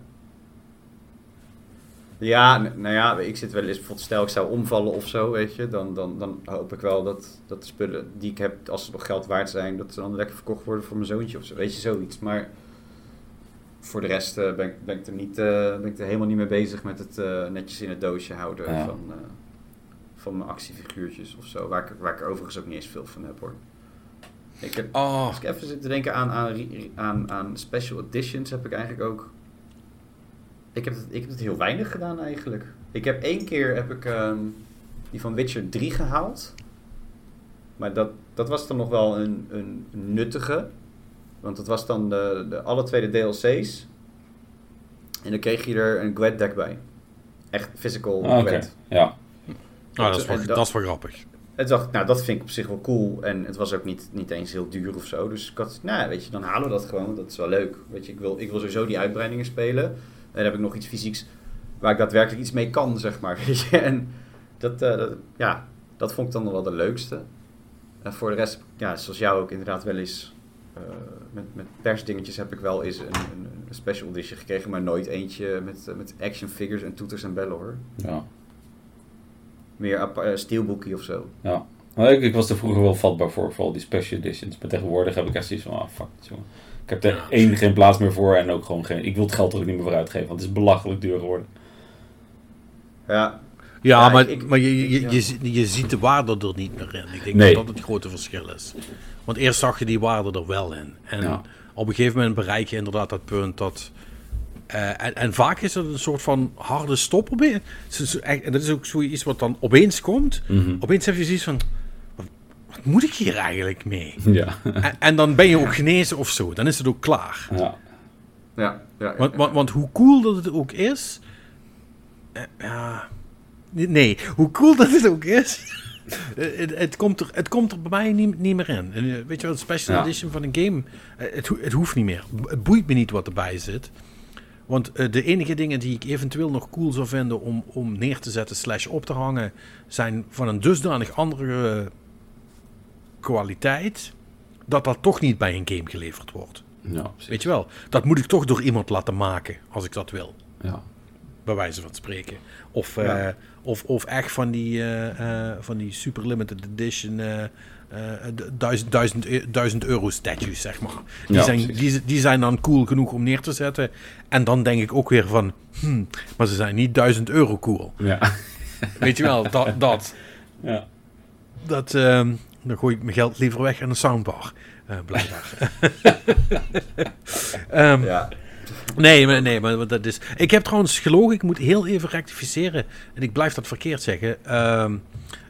Ja, nou ja, ik zit wel eens, bijvoorbeeld stel ik zou omvallen of zo, weet je, dan, dan, dan hoop ik wel dat, dat de spullen die ik heb, als ze nog geld waard zijn, dat ze dan lekker verkocht worden voor mijn zoontje of zo, weet je, zoiets. Maar voor de rest eh, ben, ik, ben, ik er niet, eh, ben ik er helemaal niet mee bezig met het eh, netjes in het doosje houden Ja. van, van mijn actiefiguurtjes of zo, waar ik, waar ik er overigens ook niet eens veel van heb hoor. Ik heb, Oh, als ik even zit te denken aan, aan, aan, aan special editions, heb ik eigenlijk ook. Ik heb, het, ik heb het heel weinig gedaan eigenlijk. Ik heb één keer heb ik ehm, die van Witcher 3 gehaald. Maar dat, dat was dan nog wel een, een nuttige. Want dat was dan de, de, alle twee de DLC's. En dan kreeg je er een Gwent deck bij. Echt physical Gwent. ja. Nou, dat, is wel, dat- dat is wel grappig. En toen dacht ik, nou, dat vind ik op zich wel cool. En het was ook niet, niet eens heel duur of zo. Dus ik had, nou, weet je, dan halen we dat gewoon. want Dat is wel leuk. Weet je, ik wil, ik wil sowieso die uitbreidingen spelen. En dan heb ik nog iets fysieks waar ik daadwerkelijk iets mee kan, zeg maar. Weet je, en dat, eh, dat, ja, dat vond ik dan nog wel de leukste. En voor de rest, ja, zoals jou ook inderdaad wel eens... eh, met, met persdingetjes heb ik wel eens een, een, een special edition gekregen, maar nooit eentje met, met action figures en toeters en bellen hoor. ja. Meer eh, steelbookie of zo. Ja. Maar ik, ik was er vroeger wel vatbaar voor, voor al die special editions. Maar tegenwoordig heb ik echt zoiets van, ah fuck jongen. Ik heb er Ja, één, geen plaats meer voor en ook gewoon geen... Ik wil het geld er ook niet meer voor uitgeven, want het is belachelijk duur geworden. Ja, Ja, Ja, maar, ik- maar je, je, ja. je, ziet- je ziet de waarde er niet meer in. Ik denk Nee. dat dat het grote verschil is. Want eerst zag je die waarde er wel in. En Ja. op een gegeven moment bereik je inderdaad dat punt dat... eh, en, en vaak is het een soort van harde stop op En dat is ook zoiets wat dan opeens komt. Mhm. Opeens heb je zoiets van... Wat, wat moet ik hier eigenlijk mee? Ja. en, en dan ben je ook genezen of zo. Dan is het ook klaar. ja. ja, ja. Want, want, want hoe cool dat het ook is. eh, ja. Nee, hoe cool dat het ook is. het, het, komt er, het komt er bij mij niet, niet meer in. Eh, weet je wat, een special Ja. edition van een game. het, het hoeft niet meer. Het boeit me niet wat erbij zit. Want eh, de enige dingen die ik eventueel nog cool zou vinden om, om neer te zetten slash op te hangen, zijn van een dusdanig andere kwaliteit, dat dat toch niet bij een game geleverd wordt. Ja. Weet je wel, dat moet ik toch door iemand laten maken als ik dat wil, Ja. bij wijze van spreken. Of, eh, Ja. of, of echt van die, eh, van die super limited edition duizend, duizend, e- duizend euro statues, zeg maar. Die, Ja, zijn, die, die zijn dan cool genoeg om neer te zetten. En dan denk ik ook weer van, hmm, maar ze zijn niet duizend euro cool. Ja. Weet je wel, dat, dat, ja. dat ehm, dan gooi ik mijn geld liever weg aan een soundbar. eh blijkbaar. Ehm, ja. Nee, maar, nee, maar dat is. Ik heb trouwens gelogen, ik moet heel even rectificeren. En ik blijf dat verkeerd zeggen. Ehm,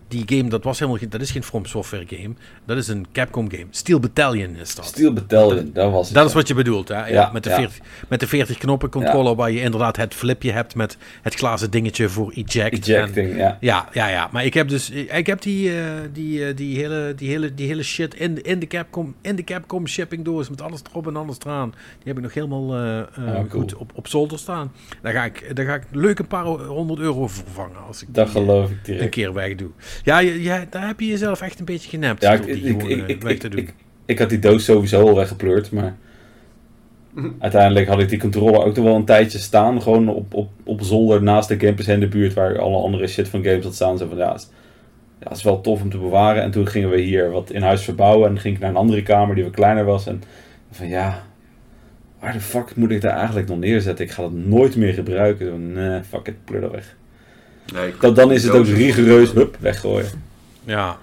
die game, dat, was helemaal geen, dat is geen From Software game. Dat is een Capcom game. Steel Battalion is dat. Steel Battalion, dat was het. Dat ja. is wat je bedoelt, hè? Ja, Ja, met, de ja. 40, met de 40 knoppen controller waar je inderdaad het flipje hebt met het glazen dingetje voor eject. En- Ejecting, ja. ja, ja, ja. Maar ik heb dus ik heb die, eh, die, eh, die, hele, die, hele, die hele shit in, de- in, de Capcom, in de Capcom shipping doos met alles erop en alles eraan. Die heb ik nog helemaal eh, Ah, cool. goed op, op zolder staan. Daar ga, ik, daar ga ik leuk een paar honderd euro voor vervangen als ik Dat geloof ik een direct. keer weg doe. Ja, je, je- daar heb je jezelf echt een beetje genept Ja, ik, ik, ik, ik, weg ik, te doen. ik, ik had die doos sowieso al weggepleurd, maar uiteindelijk had ik die controller ook nog wel een tijdje staan. Gewoon op, op, op zolder naast de campus en de buurt waar alle andere shit van games had staan. Zo van ja, het, ja, het is wel tof om te bewaren. En toen gingen we hier wat in huis verbouwen en dan ging ik naar een andere kamer die wat kleiner was. En van ja, waar de fuck moet ik daar eigenlijk nog neerzetten? Ik ga dat nooit meer gebruiken. Nee, fuck it, pleur dat weg. Nee, ik- Dat, dan is het ook rigoureus, hup, weggooien. ja.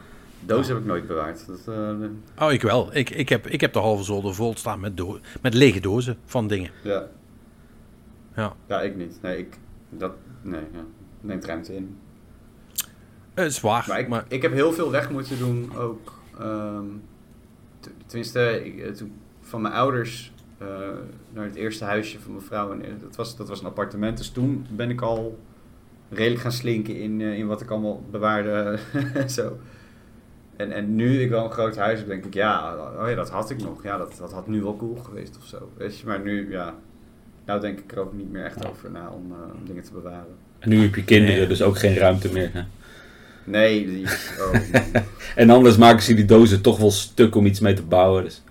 Doos heb ik nooit bewaard. Dat, eh, Oh, ik wel. Ik, ik, heb, ik heb de halve zolder vol staan met, do met lege dozen van dingen. ja. Ja. ja, ik niet. Nee, ik, dat, nee, ja. neemt ruimte in. Het is waar. Maar ik, maar ik heb heel veel weg moeten doen ook. ehm, tenminste, ik, eh, toen van mijn ouders eh, naar het eerste huisje van mijn vrouw. En, eh, dat, was, dat was een appartement. Dus toen ben ik al redelijk gaan slinken in, eh, in wat ik allemaal bewaarde. zo. En, en nu ik wel een groot huis heb, denk ik, ja, oh ja, dat had ik nog. Ja, dat, dat had nu wel cool geweest of zo. Weet je, maar nu, ja, nou denk ik er ook niet meer echt over na om, eh, om dingen te bewaren. En nu heb je kinderen, Nee. dus ook geen ruimte meer. Hè? Nee, die, oh. En anders maken ze die dozen toch wel stuk om iets mee te bouwen. Dus.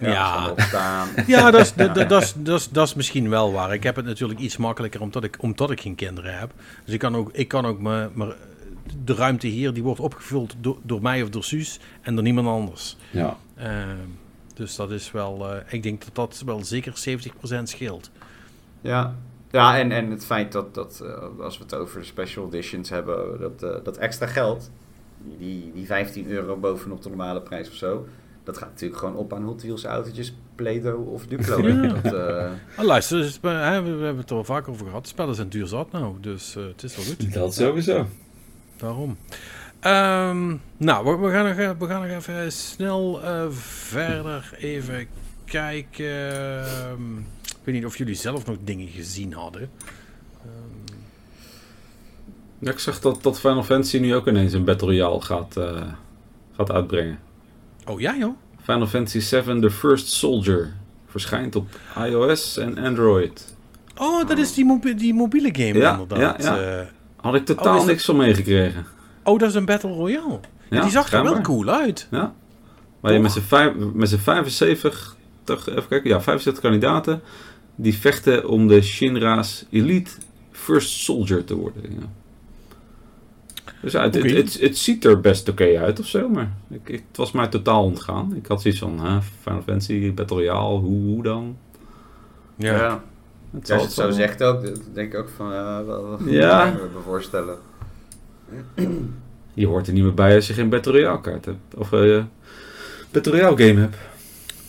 Ja, Ja. dat is, dat, is, dat, is, dat is misschien wel waar. Ik heb het natuurlijk iets makkelijker omdat ik, omdat ik geen kinderen heb. Dus ik kan ook, ik kan ook me, maar de ruimte hier die wordt opgevuld door, door mij of door Suus en door niemand anders. Ja. Ehm, dus dat is wel, eh, ik denk dat dat wel zeker 70% scheelt. Ja, ja en, en het feit dat, dat eh, als we het over de special editions hebben, dat, eh, dat extra geld, die, die 15 euro bovenop de normale prijs of zo, dat gaat natuurlijk gewoon op aan Hot Wheels autootjes, Play-Doh of Duplo. Ja. Dat, eh, Ah, luister, dus, eh, hè, we, we hebben het er al vaker over gehad. De spellen zijn duur zat nou, dus eh, het is wel goed. Dat sowieso. Daarom. Ehm, nou, we, we gaan nog, eh, we gaan nog even snel eh, verder even kijken. Ehm, ik weet niet of jullie zelf nog dingen gezien hadden. Ehm, Ja, ik zag dat, dat Final Fantasy nu ook ineens een Battle Royale gaat, eh, gaat uitbrengen. Oh ja, joh. Final Fantasy VII The First Soldier verschijnt op iOS en Android. Oh, dat is die, mobi- die mobiele game Ja, inderdaad. ja, ja. Eh, Had ik totaal Oh, dat- niks van meegekregen. oh, dat is een Battle Royale. Ja, die zag er wel cool uit. Ja. Waar je met z'n vijf- met z'n 75, toch, even kijken, ja, 75 kandidaten die vechten om de Shinra's Elite First Soldier te worden. Ja. Dus ja, het, het, het, het ziet er best oké uit of zo, maar ik, ik- het was mij totaal ontgaan. Ik had zoiets van, hè, Final Fantasy, Battle Royale, hoe, hoe dan? ja. Ja. Het Ja, als het zo zegt ook, denk ik ook van, eh, Ja. kan ik me voorstellen. Je hoort er niet meer bij als je geen Battle Royale kaart hebt. Of eh Battle Royale game hebt.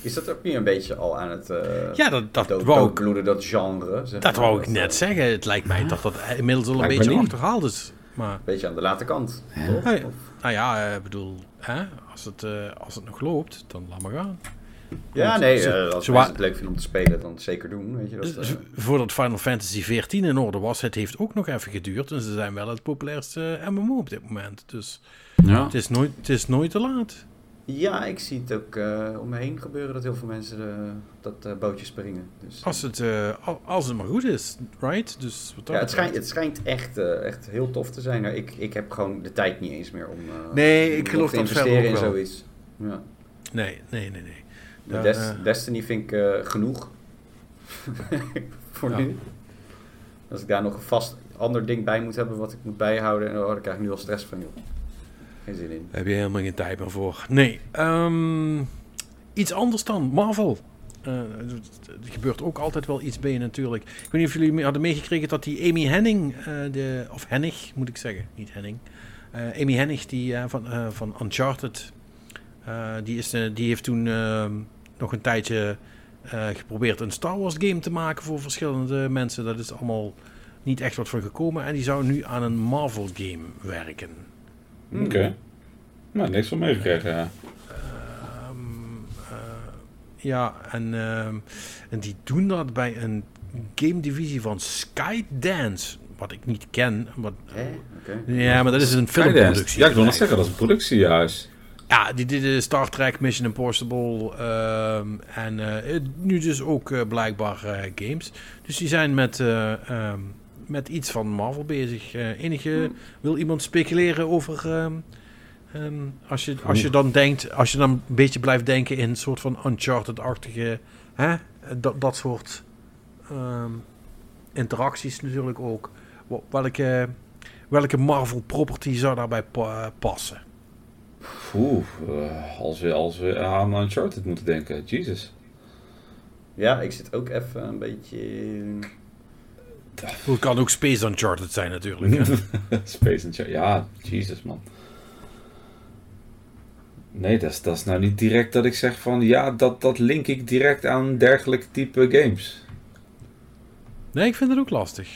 Is dat ook niet een beetje al aan het eh Ja, dat, dat dood- wou ik, dat genre? zeg dat maar? wou ik net zeggen. Het lijkt mij dat dat inmiddels al een Lijkt beetje achterhaald is. Maar Een beetje aan de late kant. Of- Nou ja, ik bedoel, hè, als, het, eh, als het nog loopt, dan laat maar gaan. Ja, Want nee, ze- eh, als ze wa- het leuk vinden om te spelen, dan zeker doen. Weet je, dat, Dus eh, voordat Final Fantasy XIV in orde was, het heeft ook nog even geduurd. En ze zijn wel het populairste MMO op dit moment. Dus Ja. het is nooit, het is nooit te laat. Ja, ik zie het ook eh, om me heen gebeuren dat heel veel mensen eh, dat eh, bootje springen. Dus, Als het, al- als het maar goed is, right? Dus wat ja, het, schijnt, het schijnt echt, echt heel tof te zijn. Nou, ik, ik heb gewoon de tijd niet eens meer om, Nee, ik geloof te dat investeren in zoiets. Ja. Nee, nee, nee, nee. Des- eh. Destiny vind ik genoeg. Voor Ja. nu. Als ik daar nog een vast ander ding bij moet hebben wat ik moet bijhouden, dan krijg ik nu al stress van. Joh. Geen zin in. Daar heb je helemaal geen tijd meer voor. Nee. ehm, iets anders dan. Marvel. Eh, er gebeurt ook altijd wel iets bij je natuurlijk. Ik weet niet of jullie hadden meegekregen dat die Amy Henning, eh, de, of Hennig moet ik zeggen, niet Henning. Eh, Amy Hennig die, van, van Uncharted, die, is, die heeft toen ehm, nog een tijdje geprobeerd een Star Wars game te maken voor verschillende mensen. Dat is allemaal niet echt wat van gekomen. En die zou nu aan een Marvel game werken. Hmm. Oké. Nou, niks van meegekregen. Ja. Ehm, eh, ja, en, ehm, en die doen dat bij een game divisie van Skydance. Wat ik niet ken. Wat, ja, maar dat is een filmproductie. Ja, ik wil nog zeggen, dat is een productiehuis. Ja, die deden Star Trek, Mission Impossible ehm, en eh, nu dus ook eh, blijkbaar games. Dus die zijn met, eh, ehm, met iets van Marvel bezig. Eh, enige, wil iemand speculeren over... ehm, ehm, als, je, als je dan denkt, als je dan een beetje blijft denken in een soort van Uncharted-achtige... Hè, dat, dat soort ehm, interacties natuurlijk ook. Welke, welke Marvel property zou daarbij pa- passen? Oeh, eh, als, we, als we aan Uncharted moeten denken. Jesus. Ja, ik zit ook even een beetje... Het kan ook Space Uncharted zijn natuurlijk. hè. Space Uncharted. Ja, Jesus man. Nee, dat is, dat is nou niet direct dat ik zeg van... Ja, dat, dat link ik direct aan dergelijk type games. Nee, ik vind het ook lastig.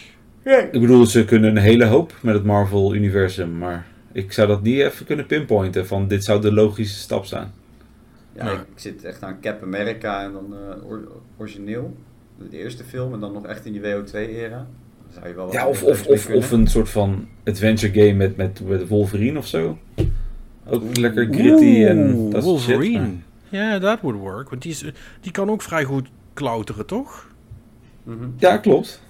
Ik bedoel, ze kunnen een hele hoop met het Marvel-universum, maar ik zou dat niet even kunnen pinpointen van dit zou de logische stap zijn. Ja, Nee. ik zit echt aan Cap America en dan eh, or- origineel. De eerste film en dan nog echt in die WO2-era. Dan zou je wel wat Ja, of, of, of, een soort van adventure game met, met, met Wolverine of zo. Ook lekker gritty en dat soort shit. Wolverine. Ja, that would work. Want die, is, die kan ook vrij goed klauteren, toch? Mhm. Ja, klopt.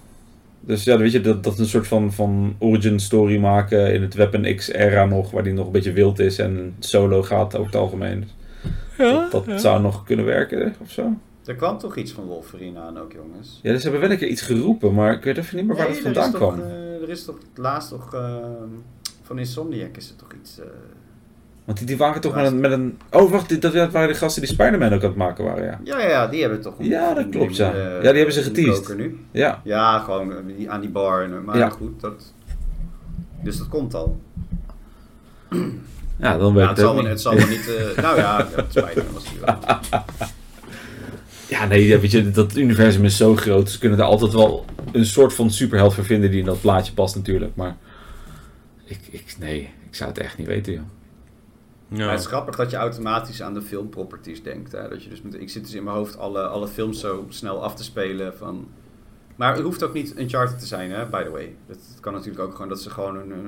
Dus ja, weet je, dat, dat een soort van, van origin story maken in het Weapon X-era nog, waar die nog een beetje wild is en solo gaat over het algemeen. Ja, dat dat zou nog kunnen werken of zo. Er kwam toch iets van Wolverine aan ook, jongens? Ja, dus ze hebben wel een keer iets geroepen, maar ik weet even niet meer waar Nee, het vandaan toch, kwam. eh, er is toch laatst toch eh, van Insomniac is er toch iets... eh, Want die, die waren toch met een, met een... Oh, wacht, die- dat waren de gasten die Spider-Man ook aan het maken waren, ja. Ja, ja, ja, die hebben toch... een Ja, dat klopt, ja. eh, Ja, die hebben ze geteased. nu. Ja, Ja, gewoon aan die bar. En, maar Ja. goed, dat... Dus dat komt al. ja dan Ja, weet het, ik zal het wel, ook het zal niet. wel niet... nou ja, het Spider-Man was die. Ja, nee, ja, weet je, dat universum is zo groot. Ze kunnen er altijd wel een soort van superheld voor vinden die in dat plaatje past natuurlijk. Maar ik, ik, nee, ik zou het echt niet weten, joh. Maar het is grappig dat je automatisch aan de filmproperties denkt. Hè? Dat je dus met, ik zit dus in mijn hoofd alle, alle films zo snel af te spelen van... Maar het hoeft ook niet Uncharted te zijn, hè, by the way. Het kan natuurlijk ook gewoon dat ze gewoon een, een,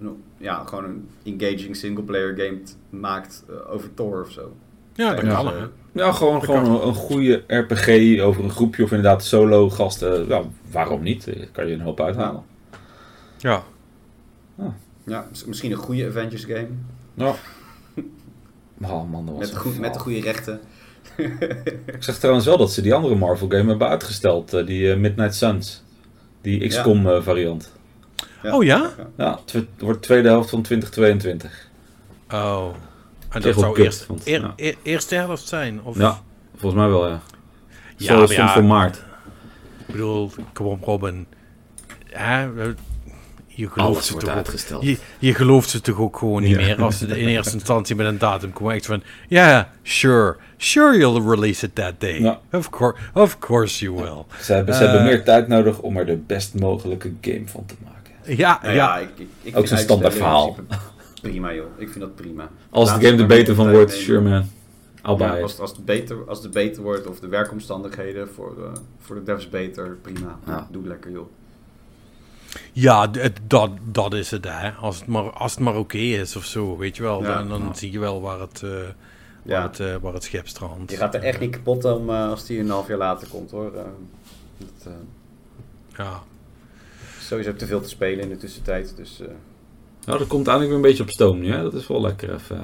een- ja, gewoon een engaging singleplayer game maakt eh, over Thor of zo. Ja, dat Ja. kan. hè. Ja, gewoon, gewoon een, een goede RPG over een groepje of inderdaad solo gasten. Ja, waarom niet? Daar kan je een hoop uithalen. Ja. Ja, mis- misschien een goede Avengers game. Ja. Oh man, dat was Met, goed, met de goede rechten. Ik zag trouwens wel dat ze die andere Marvel game hebben uitgesteld. eh, die eh, Midnight Suns. Die XCOM eh, variant. Oh ja? Ja, het wordt- wordt tweede helft van 2022. Oh. En dat ook zou kut, eerst, want- eer- ja. eer- eerste helft zijn? Of? Ja, volgens mij wel ja. Ja, Zo maar stond ja. voor maart. Ik bedoel, kom op Robin. Hè, je gelooft Alles ze wordt toch ook. uitgesteld. Je, je gelooft ze toch ook gewoon niet Ja. meer als ze in eerste instantie met een datum komen. Echt van, ja, sure, sure you'll release it that day. Ja. Of, course, of course you will. Ze hebben, ze Eh. hebben meer tijd nodig om er de best mogelijke game van te maken. Ja, Nou ja. ja, ik, ik, ik Ook zo'n standaard verhaal. Prima joh, ik vind dat prima. Als de Laat game er beter van wordt, sure man. I'll buy Ja, it. als, als, het beter, als het beter wordt of de werkomstandigheden voor, eh, voor de devs beter, prima. Ja. Doe lekker joh. Ja, het- dat, dat is het, hè. Als het maar, als het maar oké is of zo, weet je wel. Ja. dan dan zie je wel waar het, eh, waar Ja. het, eh, waar het schip strandt. Je gaat er echt niet kapot om als die een half jaar later komt hoor. Eh, dat, eh, Ja. sowieso te veel te spelen in de tussentijd. Dus eh, Nou, dat komt eigenlijk weer een beetje op stoom nu, hè? Dat is wel lekker even. eh.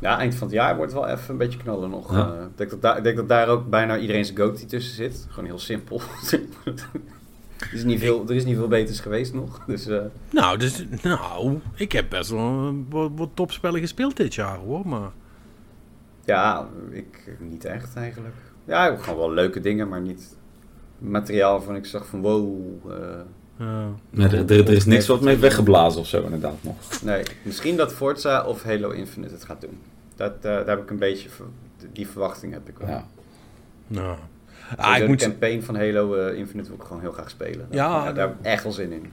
ja, eind van het jaar wordt het wel even een beetje knallen nog. Ja. Eh, ik, denk dat daar, ik denk dat daar ook bijna iedereen zijn goatee tussen zit. Gewoon heel simpel. er, is niet veel, er is niet veel beters geweest nog. Dus eh, Nou, dus, nou, ik heb best wel wat, wat topspellen gespeeld dit jaar, hoor. Maar ja, ik niet echt eigenlijk. Ja, gewoon wel leuke dingen, maar niet materiaal waarvan ik zag van wow. eh, ja. Nee, er, er, er is niks wat mee weggeblazen of zo, inderdaad nog. Nee, misschien dat Forza of Halo Infinite het gaat doen. Dat, eh, daar heb ik een beetje, ver- die verwachting heb ik wel. Ja. Nou. Ah, ik de moet, campaign van Halo eh, Infinite wil ik gewoon heel graag spelen. Ja, daar heb ik echt wel zin in.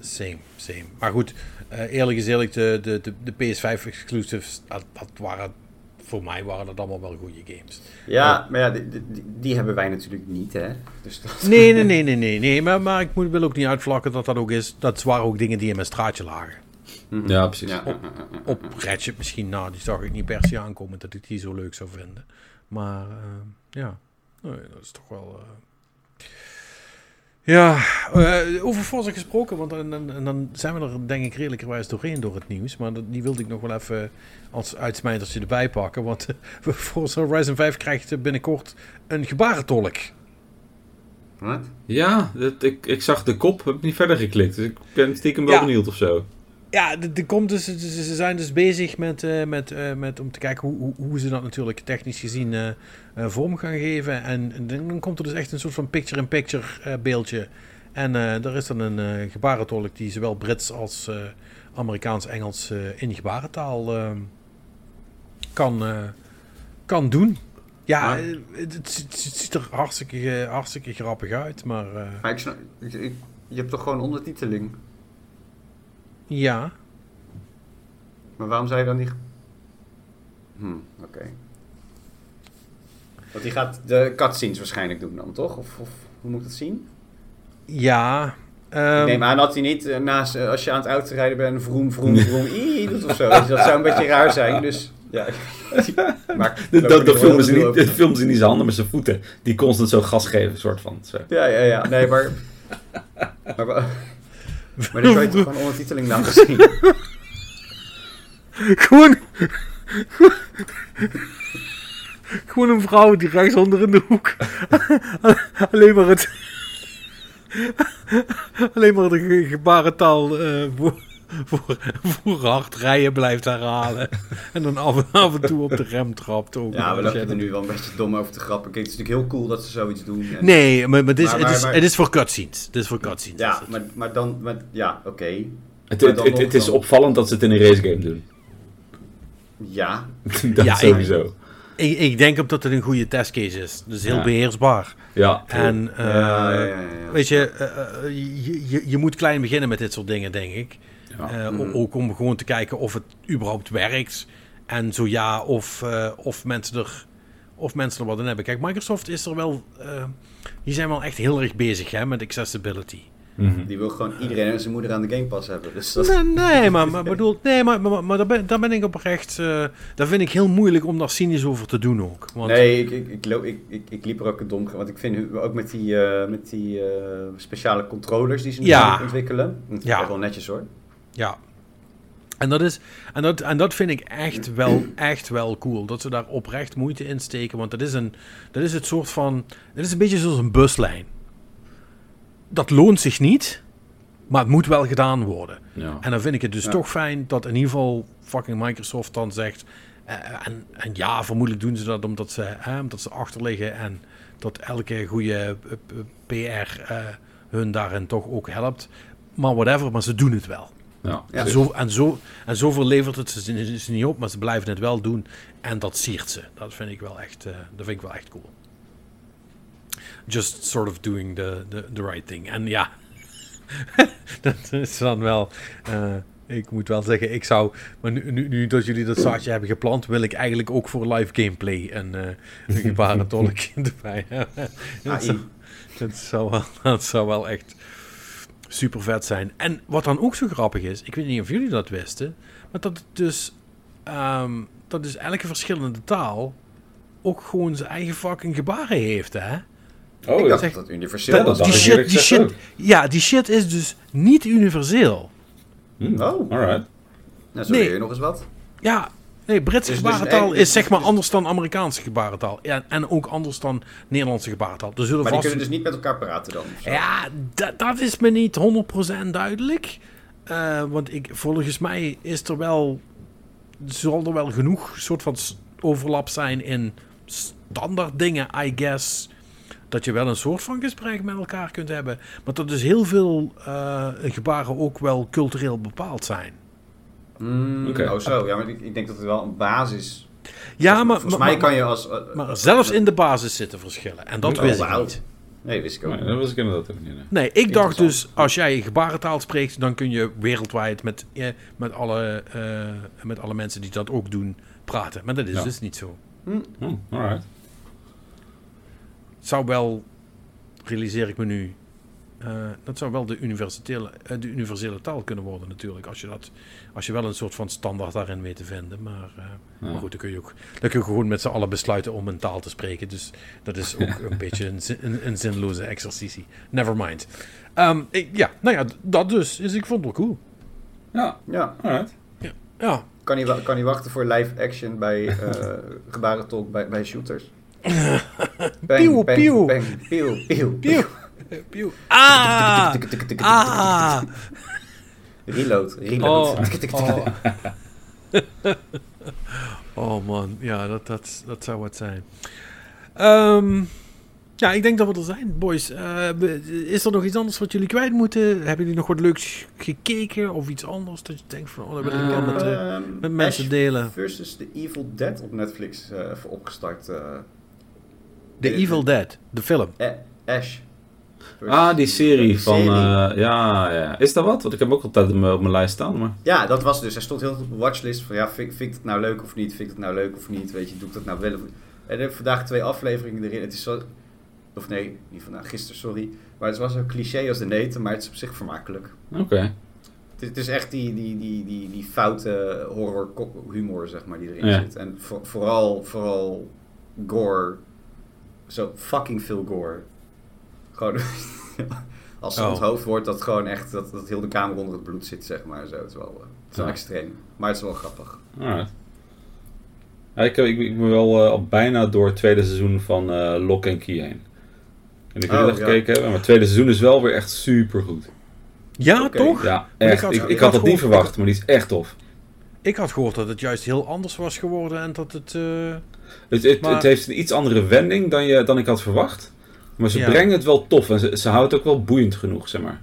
Same, same. Maar goed, eh, eerlijk is eerlijk, de, de, de, de PS5 exclusives, dat, dat waren, voor mij waren dat allemaal wel goede games. Ja, maar ja, die, die, die hebben wij natuurlijk niet, hè. Dus dat... Nee, nee, nee, nee, nee, nee. Maar, maar ik moet, wil ook niet uitvlakken dat dat ook is. Dat waren ook dingen die in mijn straatje lagen. Mhm. Ja, precies. Ja, Op- Op Ratchet misschien, nou, die zag ik niet per se aankomen dat ik die zo leuk zou vinden. Maar eh, ja, Nee, dat is toch wel... eh, Ja, eh, over Forza gesproken, want dan, dan, en dan zijn we er denk ik redelijkerwijs doorheen door het nieuws. Maar dat- die wilde ik nog wel even als uitsmijtertje erbij pakken. Want eh, Forza Horizon 5 krijgt binnenkort een gebarentolk. Wat? Ja, dat, ik, ik zag de kop, heb niet verder geklikt. Dus ik ben stiekem wel Ja. benieuwd of zo. Ja, er komt dus, ze zijn dus bezig met, eh, met, eh, met om te kijken hoe, hoe, hoe ze dat natuurlijk technisch gezien eh, vorm gaan geven. En, en dan komt er dus echt een soort van picture-in-picture beeldje. En er is dan een gebarentolk die zowel Brits als Amerikaans-Engels in gebarentaal eh, kan, kan doen. Ja, Ja. het, het ziet- het ziet er hartstikke, hartstikke grappig uit, maar Maar ik snap, ik, ik- je hebt toch gewoon ondertiteling? Ja. Maar waarom zou je dan niet... Hm, oké. Want die gaat de cutscenes waarschijnlijk doen dan, toch? Of, of hoe moet ik dat zien? Ja. ik ehm, neem aan dat hij niet eh, naast, eh, als je aan het autorijden bent, vroom, vroom, vroom, ii, doet of zo. Dus dat zou een beetje raar zijn, dus... Ja, maar, Dat, dat, dat filmen ze niet, dat filmen ze niet zijn handen met zijn voeten. Die constant zo gas geven, soort van. Zo. Ja, ja, ja. Nee, maar... Maar, maar, dan kan je toch gewoon ondertiteling laten zien? Gewoon. Gewoon een vrouw die rechtsonder in de hoek. Alleen maar het. Alleen maar de ge- gebarentaal eh, voor, voor, hard rijden blijft herhalen. En dan af, af en toe op de rem trapt ook. Ja, we lopen er nu wel een beetje dom over te grappen. Kijk, het is natuurlijk heel cool dat ze zoiets doen. En- Nee, maar, maar, dit is, Maar- het, is, het is voor cutscenes. Dit is voor cutscenes. Ja, het. maar, maar dan... Maar, ja, oké. Het, het, het, het is opvallend dat ze het in een racegame doen. Ja. dat Ja, sowieso. Ik, ik denk ook dat het een goede testcase is. Dus heel Ja. beheersbaar. Ja, En eh, ja, ja, ja, ja. weet je, eh, eh, je, je, je moet klein beginnen met dit soort dingen, denk ik. Ja. Eh, Mhm. Ook om gewoon te kijken of het überhaupt werkt. En zo ja, of, eh, of, mensen, er, of mensen er wat in hebben. Kijk, Microsoft is er wel... eh, die zijn wel echt heel erg bezig hè, met accessibility. Mhm. Die wil gewoon iedereen en zijn moeder aan de Game Pass hebben. Dus dat... Nee, nee, maar, maar, bedoel, nee, maar, maar, maar daar, ben, daar ben ik oprecht... eh daar vind ik heel moeilijk om daar cynisch over te doen ook. Want, Nee, ik, ik, ik, loop- ik, ik, ik liep er ook een dom... Want ik vind ook met die, eh, met die eh, speciale controllers die ze nu Ja. het ontwikkelen. Dat is Ja. wel netjes hoor. Ja. En dat, is, en, dat, en dat vind ik echt wel, echt wel cool. Dat ze daar oprecht moeite in steken. Want dat is, een, dat is het soort van. Dat is een beetje zoals een buslijn. Dat loont zich niet. Maar het moet wel gedaan worden. Ja. En dan vind ik het dus Ja. toch fijn dat in ieder geval fucking Microsoft dan zegt. eh, en, en ja, vermoedelijk doen ze dat omdat ze, eh, omdat ze achterliggen. En dat elke goede eh, PR eh, hun daarin toch ook helpt. Maar whatever, maar ze doen het wel. Ja, Ja. En, zo, en, zo, en zoveel levert het ze, ze niet op, maar ze blijven het wel doen. En dat siert ze. Dat vind ik wel echt, eh, dat vind ik wel echt cool. Just sort of doing the, the, the right thing. En ja, dat is dan wel... eh, ik moet wel zeggen, ik zou... Maar nu, nu, nu dat jullie dat zaadje hebben geplant, wil ik eigenlijk ook voor live gameplay een, eh een gebarentolk erbij hebben. Dat zou, AI. dat, zou wel, dat zou wel echt super vet zijn. En wat dan ook zo grappig is, ik weet niet of jullie dat wisten, maar dat het dus, ehm, dat dus elke verschillende taal ook gewoon zijn eigen fucking gebaren heeft, hè? Oh, ik ja. dacht zeg- dat dat universeel dat die shit, die shit, ook. ja, die shit is dus niet universeel. Hm, Oh. Alright. Nou, zo Nee. je nog eens wat. Ja, nee, Britse Dus- dus gebarentaal is zeg maar dus- anders dan Amerikaanse gebarentaal. Ja, en ook anders dan Nederlandse gebarentaal. Zullen Maar die vast... kunnen dus niet met elkaar praten dan. Ja, dat, dat is me niet 100% duidelijk. Eh, want ik, volgens mij is er wel. Zal er wel genoeg soort van overlap zijn in standaard dingen, I guess. Dat je wel een soort van gesprek met elkaar kunt hebben. Maar dat dus heel veel eh, gebaren ook wel cultureel bepaald zijn. Mm, Oké. Oh zo, ja, maar ik, ik denk dat het wel een basis... Ja, maar, Volgens maar, mij maar, kan je als... eh, maar zelfs in de basis zitten verschillen. En dat Oh, wist ik niet. Nee, wist ik ook Nee, niet. dat was ik inderdaad ook niet. nee. Nee, ik dacht dus, als jij gebarentaal spreekt, dan kun je wereldwijd met, eh, met, alle, eh, met alle mensen die dat ook doen praten. Maar dat is Ja. dus niet zo. Oh, alright. Het zou wel, realiseer ik me nu, eh, dat zou wel de universele, eh, de universele taal kunnen worden natuurlijk. Als je, dat, als je wel een soort van standaard daarin weet te vinden. Maar, eh, Ja. maar goed, dan kun, je ook, dan kun je gewoon met z'n allen besluiten om een taal te spreken. Dus dat is ook een beetje een, een, een zinloze exercitie. Never mind. Ehm, ik- ja, nou ja, dat dus. Dus ik vond het wel cool. Ja, Ja, alright. Ja, kan niet, kan niet wachten voor live action bij eh gebarentolk bij, bij shooters. Pieuw, pieuw. pieuw, pieuw, Pieuw. Ah! Ah! Reload, reload. Oh, oh. Oh, man, ja, dat, dat, dat zou wat zijn. Ehm, ja, ik denk dat we er zijn, boys. Eh, is er nog iets anders wat jullie kwijt moeten? Hebben jullie nog wat leuks gekeken of iets anders dat je denkt van, oh, dat wil ik wel met, eh, Ehm, met mensen Ash delen? versus The Evil Dead op Netflix eh, even opgestart. eh. The Evil Dead, de film. Eh, Ash. Ah, die serie van... serie. eh, ja, ja. Is dat wat? Want ik heb ook altijd op mijn, op mijn lijst staan, maar... Ja, dat was dus. Hij stond heel veel op de watchlist van ja, vind, vind ik het nou leuk of niet? Vind ik het nou leuk of niet? Weet je, doe ik dat nou wel of niet? En ik heb vandaag twee afleveringen erin. Het is zo... Of nee, niet vandaag, gisteren, sorry. Maar het was zo cliché als de neten, maar het is op zich vermakelijk. Oké. Het is, het is echt die, die, die, die, die foute horror humor, zeg maar, die erin Ja. zit. En voor- vooral, vooral gore. Zo fucking veel gore. Gewoon... Als ze Oh. onthoofd wordt, dat gewoon echt, dat, dat heel de kamer onder het bloed zit, zeg maar. Zo. Het is wel, eh, het is wel Ja. extreem. Maar het is wel grappig. Alright. Ja, ik, ik, ik ben wel eh, al bijna door het tweede seizoen van eh Lock and Key heen. En ik weet Oh, ja. gekeken hebben, maar het tweede seizoen is wel weer echt super goed. Ja, toch? Ja, ik echt. had- Ik, ik ik had had dat niet verwacht, maar die is echt tof. Ik had gehoord dat het juist heel anders was geworden en dat het... eh, Het, het, Maar- het heeft een iets andere wending dan, je, dan ik had verwacht. Maar ze Ja. brengen het wel tof en ze, ze houdt het ook wel boeiend genoeg, zeg maar.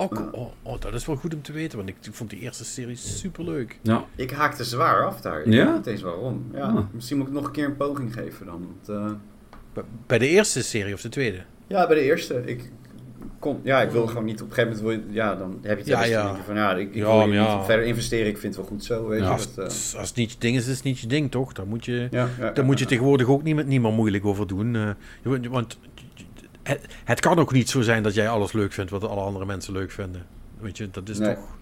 ook, oh, oh, dat is wel goed om te weten, want ik, ik vond die eerste serie superleuk. Ja, Ik haakte zwaar af daar. Ik Ja? weet niet eens waarom. Ja, Ah. Misschien moet ik nog een keer een poging geven dan. Want, eh, Bij- Bij de eerste serie of de tweede? ja, bij de eerste. Ik, kon, ja, ik wil gewoon niet op een gegeven moment... Wil je, ja, dan heb je het Ja, ja. van... Ja, ik, ik Ja, wil ja. niet verder investeren. Ik vind het wel goed zo, weet Ja, je. Als, Dat, eh, als het niet je ding is, is het niet je ding, toch? Daar moet je, ja, ja, daar ja, moet je ja. tegenwoordig ook niet met niemand moeilijk over doen. eh, want het, het kan ook niet zo zijn dat jij alles leuk vindt wat alle andere mensen leuk vinden. Weet je, dat is Nee. toch...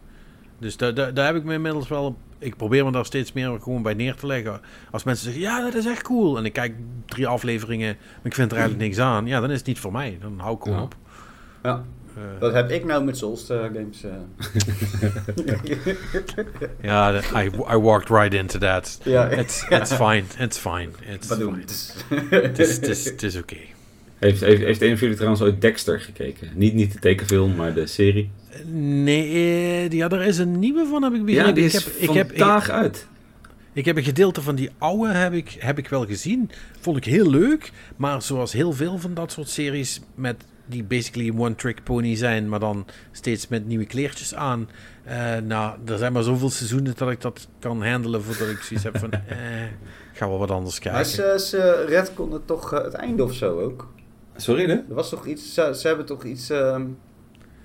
Dus daar, daar, daar heb ik me inmiddels wel... Ik probeer me daar steeds meer gewoon bij neer te leggen. Als mensen zeggen, ja, dat is echt cool. En ik kijk drie afleveringen, maar ik vind er eigenlijk niks aan. Ja, dan is het niet voor mij. Dan hou ik gewoon Ja. op. Ja. Eh, Dat heb ik nou met Souls eh, games. eh. ja, I, I walked right into that. ja, It's, it's fine, it's fine. It's fine. Het is, oké. Heeft, heeft, heeft een van jullie trouwens ooit Dexter gekeken? Niet, niet de tekenfilm, maar de serie. Nee, eh, ja, er is een nieuwe van, heb ik begrepen. Ja, die ik, is heb, ik, heb, ik, vandaag uit. ik heb een gedeelte van die oude heb ik, heb ik wel gezien. Vond ik heel leuk. Maar zoals heel veel van dat soort series met die basically one-trick pony zijn, maar dan steeds met nieuwe kleertjes aan. Eh, nou, er zijn maar zoveel seizoenen dat ik dat kan handelen voordat ik zoiets heb van, eh, ga wel wat anders Maar kijken. ze, ze redconnen toch eh, het einde of zo ook? Sorry, hè? Er was toch iets, ze, ze hebben toch iets, ehm,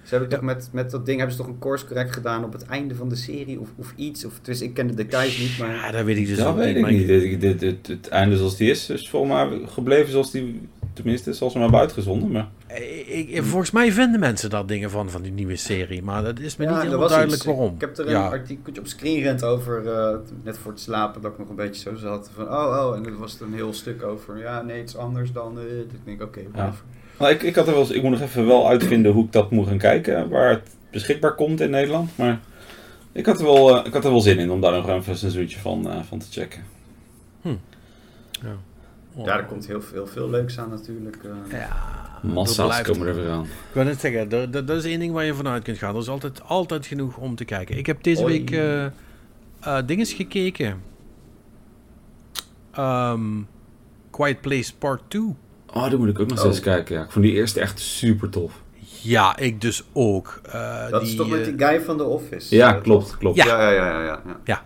ze hebben toch met, met dat ding hebben ze toch een course correct gedaan op het einde van de serie of, of iets? Of, dus ik ken de details niet, maar... Ja, dat weet ik dus dat ook weet niet. ik maar niet. Dit- het einde zoals die is, is volgens mij gebleven zoals die... Tenminste, zoals we hem hebben uitgezonden. Maar Ik, ik- volgens mij vinden mensen daar dingen van, van die nieuwe serie. Maar dat is me niet helemaal duidelijk iets. waarom. Ik heb er een ja. artikeltje op Screenrant over, eh, net voor het slapen, dat ik nog een beetje zo zat. Van, oh, oh, en er was een heel stuk over. Ja, nee, het is anders dan... eh ik denk, oké. Nou, ik, ik, had er wel eens, ik moet nog even wel uitvinden hoe ik dat moet gaan kijken. Waar het beschikbaar komt in Nederland. Maar ik had er wel, eh, ik had er wel zin in om daar nog even een seizoentje van, eh, van te checken. Ja. Oh. Er komt heel veel, veel leuks aan natuurlijk. eh. Ja, Massa's komen er weer aan. Ik wil net zeggen, dat, dat, dat is één ding waar je vanuit kunt gaan. Er is altijd, altijd genoeg om te kijken. Ik heb deze week eh eh, dinges gekeken. Ehm, Quiet Place Part 2. Oh, daar moet ik ook nog Oh. eens kijken. Ja. Ik vond die eerste echt super tof. Ja, ik dus ook. Eh, dat die, is toch met die guy van The Office? Ja, klopt, klopt. Ja. Ja, ja, ja, ja. ja, ja.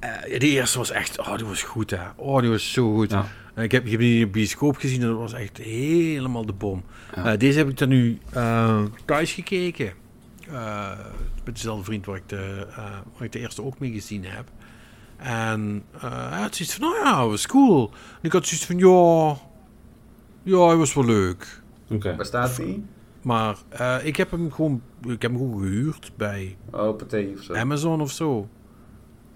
Eh, die eerste was echt, oh, die was goed hè. Oh, die was zo goed. Ja. Ik, heb, ik heb die in de bioscoop gezien en dat was echt helemaal de bom. Ja. Eh, deze heb ik dan nu eh, thuis gekeken. Eh, met dezelfde vriend waar ik, de, eh, waar ik de eerste ook mee gezien heb. En eh, hij had zoiets van, nou ja, het was cool. En ik had zoiets van, ja, ja, hij was wel leuk. Oké. Waar staat die? Maar eh, ik heb hem gewoon, ik heb hem gewoon gehuurd bij Oh, Pathé of zo. Amazon of zo.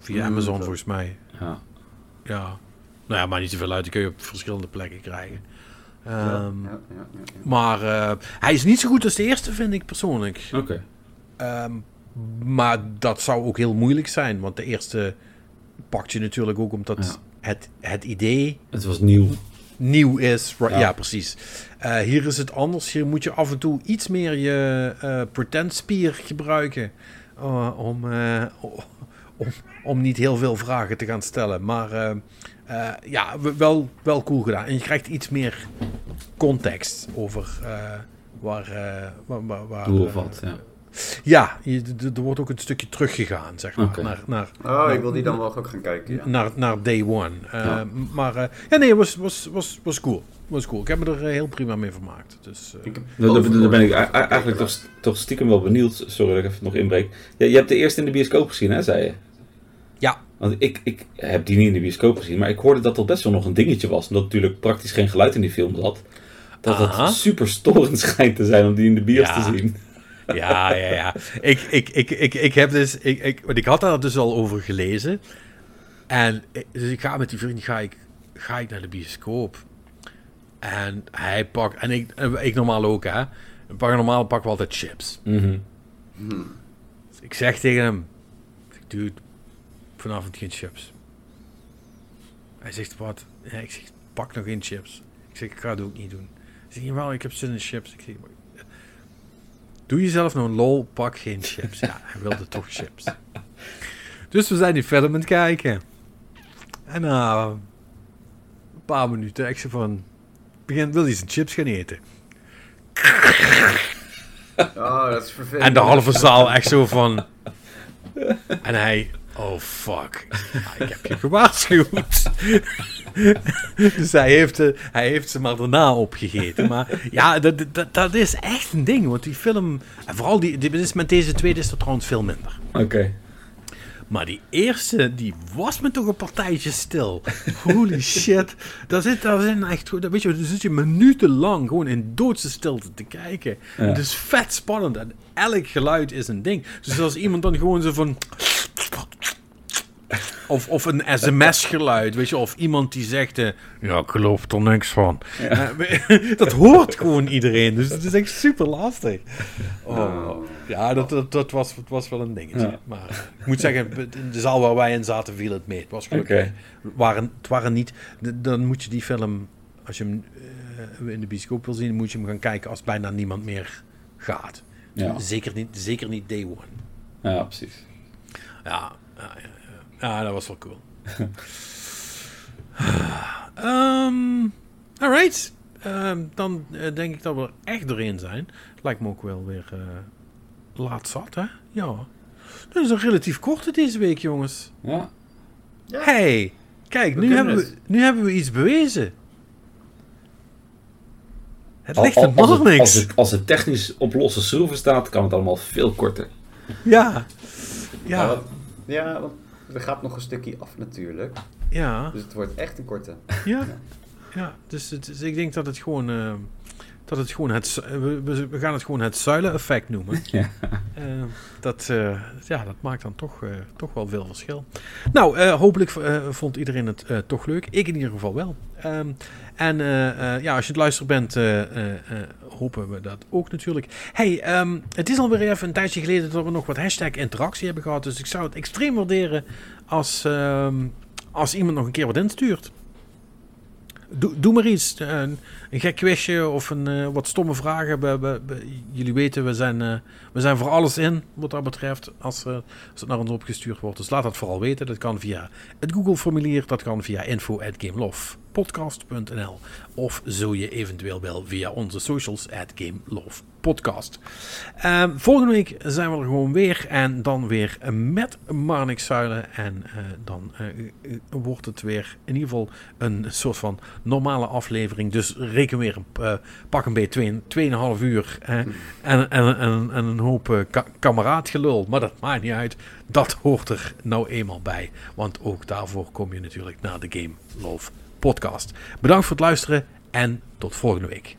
Via Mm, Amazon zo. volgens mij. Ja. Ja. Nou ja, maar niet zoveel uit. Die kun je op verschillende plekken krijgen. Ja, Ehm, ja, ja, ja, ja. Maar eh, hij is niet zo goed als de eerste, vind ik persoonlijk. Oké. Ehm, maar dat zou ook heel moeilijk zijn. Want de eerste pakt je natuurlijk ook omdat het, het idee Het was nieuw. nieuw is. Right, Ja. precies. Eh, hier is het anders. Hier moet je af en toe iets meer je eh pretendspier gebruiken. om, om, om niet heel veel vragen te gaan stellen. Maar eh, eh, ja, wel, wel cool gedaan. En je krijgt iets meer context over eh, waar... eh, waar, waar, waar, wat, ja. ja, er wordt ook een stukje teruggegaan, zeg maar. Naar, naar, Oh, ik wil die dan wel ook gaan kijken. Ja. naar, naar day one. Eh, Ja. Maar eh, ja, nee, het was, was, was, was cool. Was cool. Ik heb me er eh, heel prima mee vermaakt. Dus, eh, Daar, ben ik eigenlijk toch, toch stiekem wel benieuwd. Sorry dat ik even nog inbreek. Ja, je hebt de eerste in de bioscoop gezien, hè, zei je? ja, Want ik, ik heb die niet in de bioscoop gezien, maar ik hoorde dat dat best wel nog een dingetje was. Omdat natuurlijk praktisch geen geluid in die film zat. Dat Aha. het super storend schijnt te zijn om die in de bios Ja. te zien. ja, ja, ja. Ik, ik, ik, ik, ik heb dus... Ik, ik, want ik had daar dus al over gelezen. En ik- dus ik ga met die vriend ga ik, ga ik naar de bioscoop. En hij pakt... En ik, ik normaal ook, hè. Pak, normaal pakken we altijd chips. Mhm. Dus ik zeg tegen hem... Dude, vanavond geen chips. Hij zegt, wat? Ja, ik zeg, pak nog geen chips. Ik zeg, ik ga het ook niet doen. Hij zegt, jawel, ik heb zin in chips. Ik zeg, "Maar, doe jezelf nou een lol, pak geen chips. Ja, hij wilde toch chips. Dus we zijn die film aan het kijken. En na een paar minuten, ik zeg van... Begin, wil hij zijn chips gaan eten? Oh, dat is vervelend. En de halve zaal echt zo van... En hij... Oh, fuck. Ja, ik heb je gewaarschuwd. dus hij heeft, eh, hij heeft ze maar daarna opgegeten. Maar ja, dat, dat, dat is echt een ding. Want die film... En vooral die, die is met deze tweede is er trouwens veel minder. Oké. Maar die eerste, die was me toch een partijtje stil. Holy shit. Daar zit, daar zijn echt, goed- weet je, dan zit je minutenlang gewoon in doodse stilte te kijken. Ja. Het is vet spannend en elk geluid is een ding. Dus als iemand dan gewoon zo van... Of, of een sms-geluid, weet je, of iemand die zegt, eh, ja, ik geloof er niks van. Eh, dat hoort gewoon iedereen, dus het is echt super lastig. Oh, ja, dat, dat, dat was, het was wel een dingetje. Ja. Maar eh, ik moet zeggen, in de zaal waar wij in zaten viel het mee. Het was gelukkig. Waren, het waren niet, dan moet je die film, als je hem in de bioscoop wil zien, moet je hem gaan kijken als bijna niemand meer gaat. Ja. Zeker, niet, zeker niet day one. ja, precies. Ja, ja, Ja, dat was wel cool. Ehm alright. Ehm, dan eh, denk ik dat we er echt doorheen zijn. Lijkt me ook wel weer eh, laat zat, hè? Ja. Dat is een relatief korte deze week, jongens. Ja. Ja. Hey, kijk, We nu hebben, we, nu hebben we iets bewezen. Het ligt er nog niks. als, het, als het technisch op losse schroeven staat, kan het allemaal veel korter. Ja. Ja, Ja. ja, want er gaat nog een stukje af natuurlijk. Ja. Dus het wordt echt een korte. Ja, ja dus, het, dus ik denk dat het gewoon, eh, dat het gewoon het, zu- we, we- gaan het gewoon het zuilen-effect noemen. Ja. Eh, dat, eh, ja, dat maakt dan toch, eh, toch wel veel verschil. Nou, eh, hopelijk eh, vond iedereen het eh, toch leuk. Ik in ieder geval wel. Ehm, en eh, eh, ja, als je het luisteren bent, eh, hopen we dat ook natuurlijk. Hey, ehm, het is alweer even een tijdje geleden dat we nog wat hashtag interactie hebben gehad. Dus ik zou het extreem waarderen als, ehm, als iemand nog een keer wat instuurt. Doe, doe maar iets. Eh, Een, een gek quizje of een, eh, wat stomme vragen. We, we- jullie weten, we zijn, eh, we zijn voor alles in wat dat betreft als, het naar ons opgestuurd wordt. Dus laat dat vooral weten. Dat kan via het Google-formulier. Dat kan via info.gamelovepodcast.nl Of zo je eventueel wel via onze socials at. Podcast. Ehm, volgende week zijn we er gewoon weer. En dan weer met Marnix Zuilen. En uh, dan uh, wordt het weer in ieder geval een soort van normale aflevering. Dus reken weer een, pak een beetje 2,5 uur. en, en, en, en, een hoop ka kameraadgelul. Maar dat maakt niet uit. Dat hoort er nou eenmaal bij. Want ook daarvoor kom je natuurlijk naar de Game Love podcast. Bedankt voor het luisteren en tot volgende week.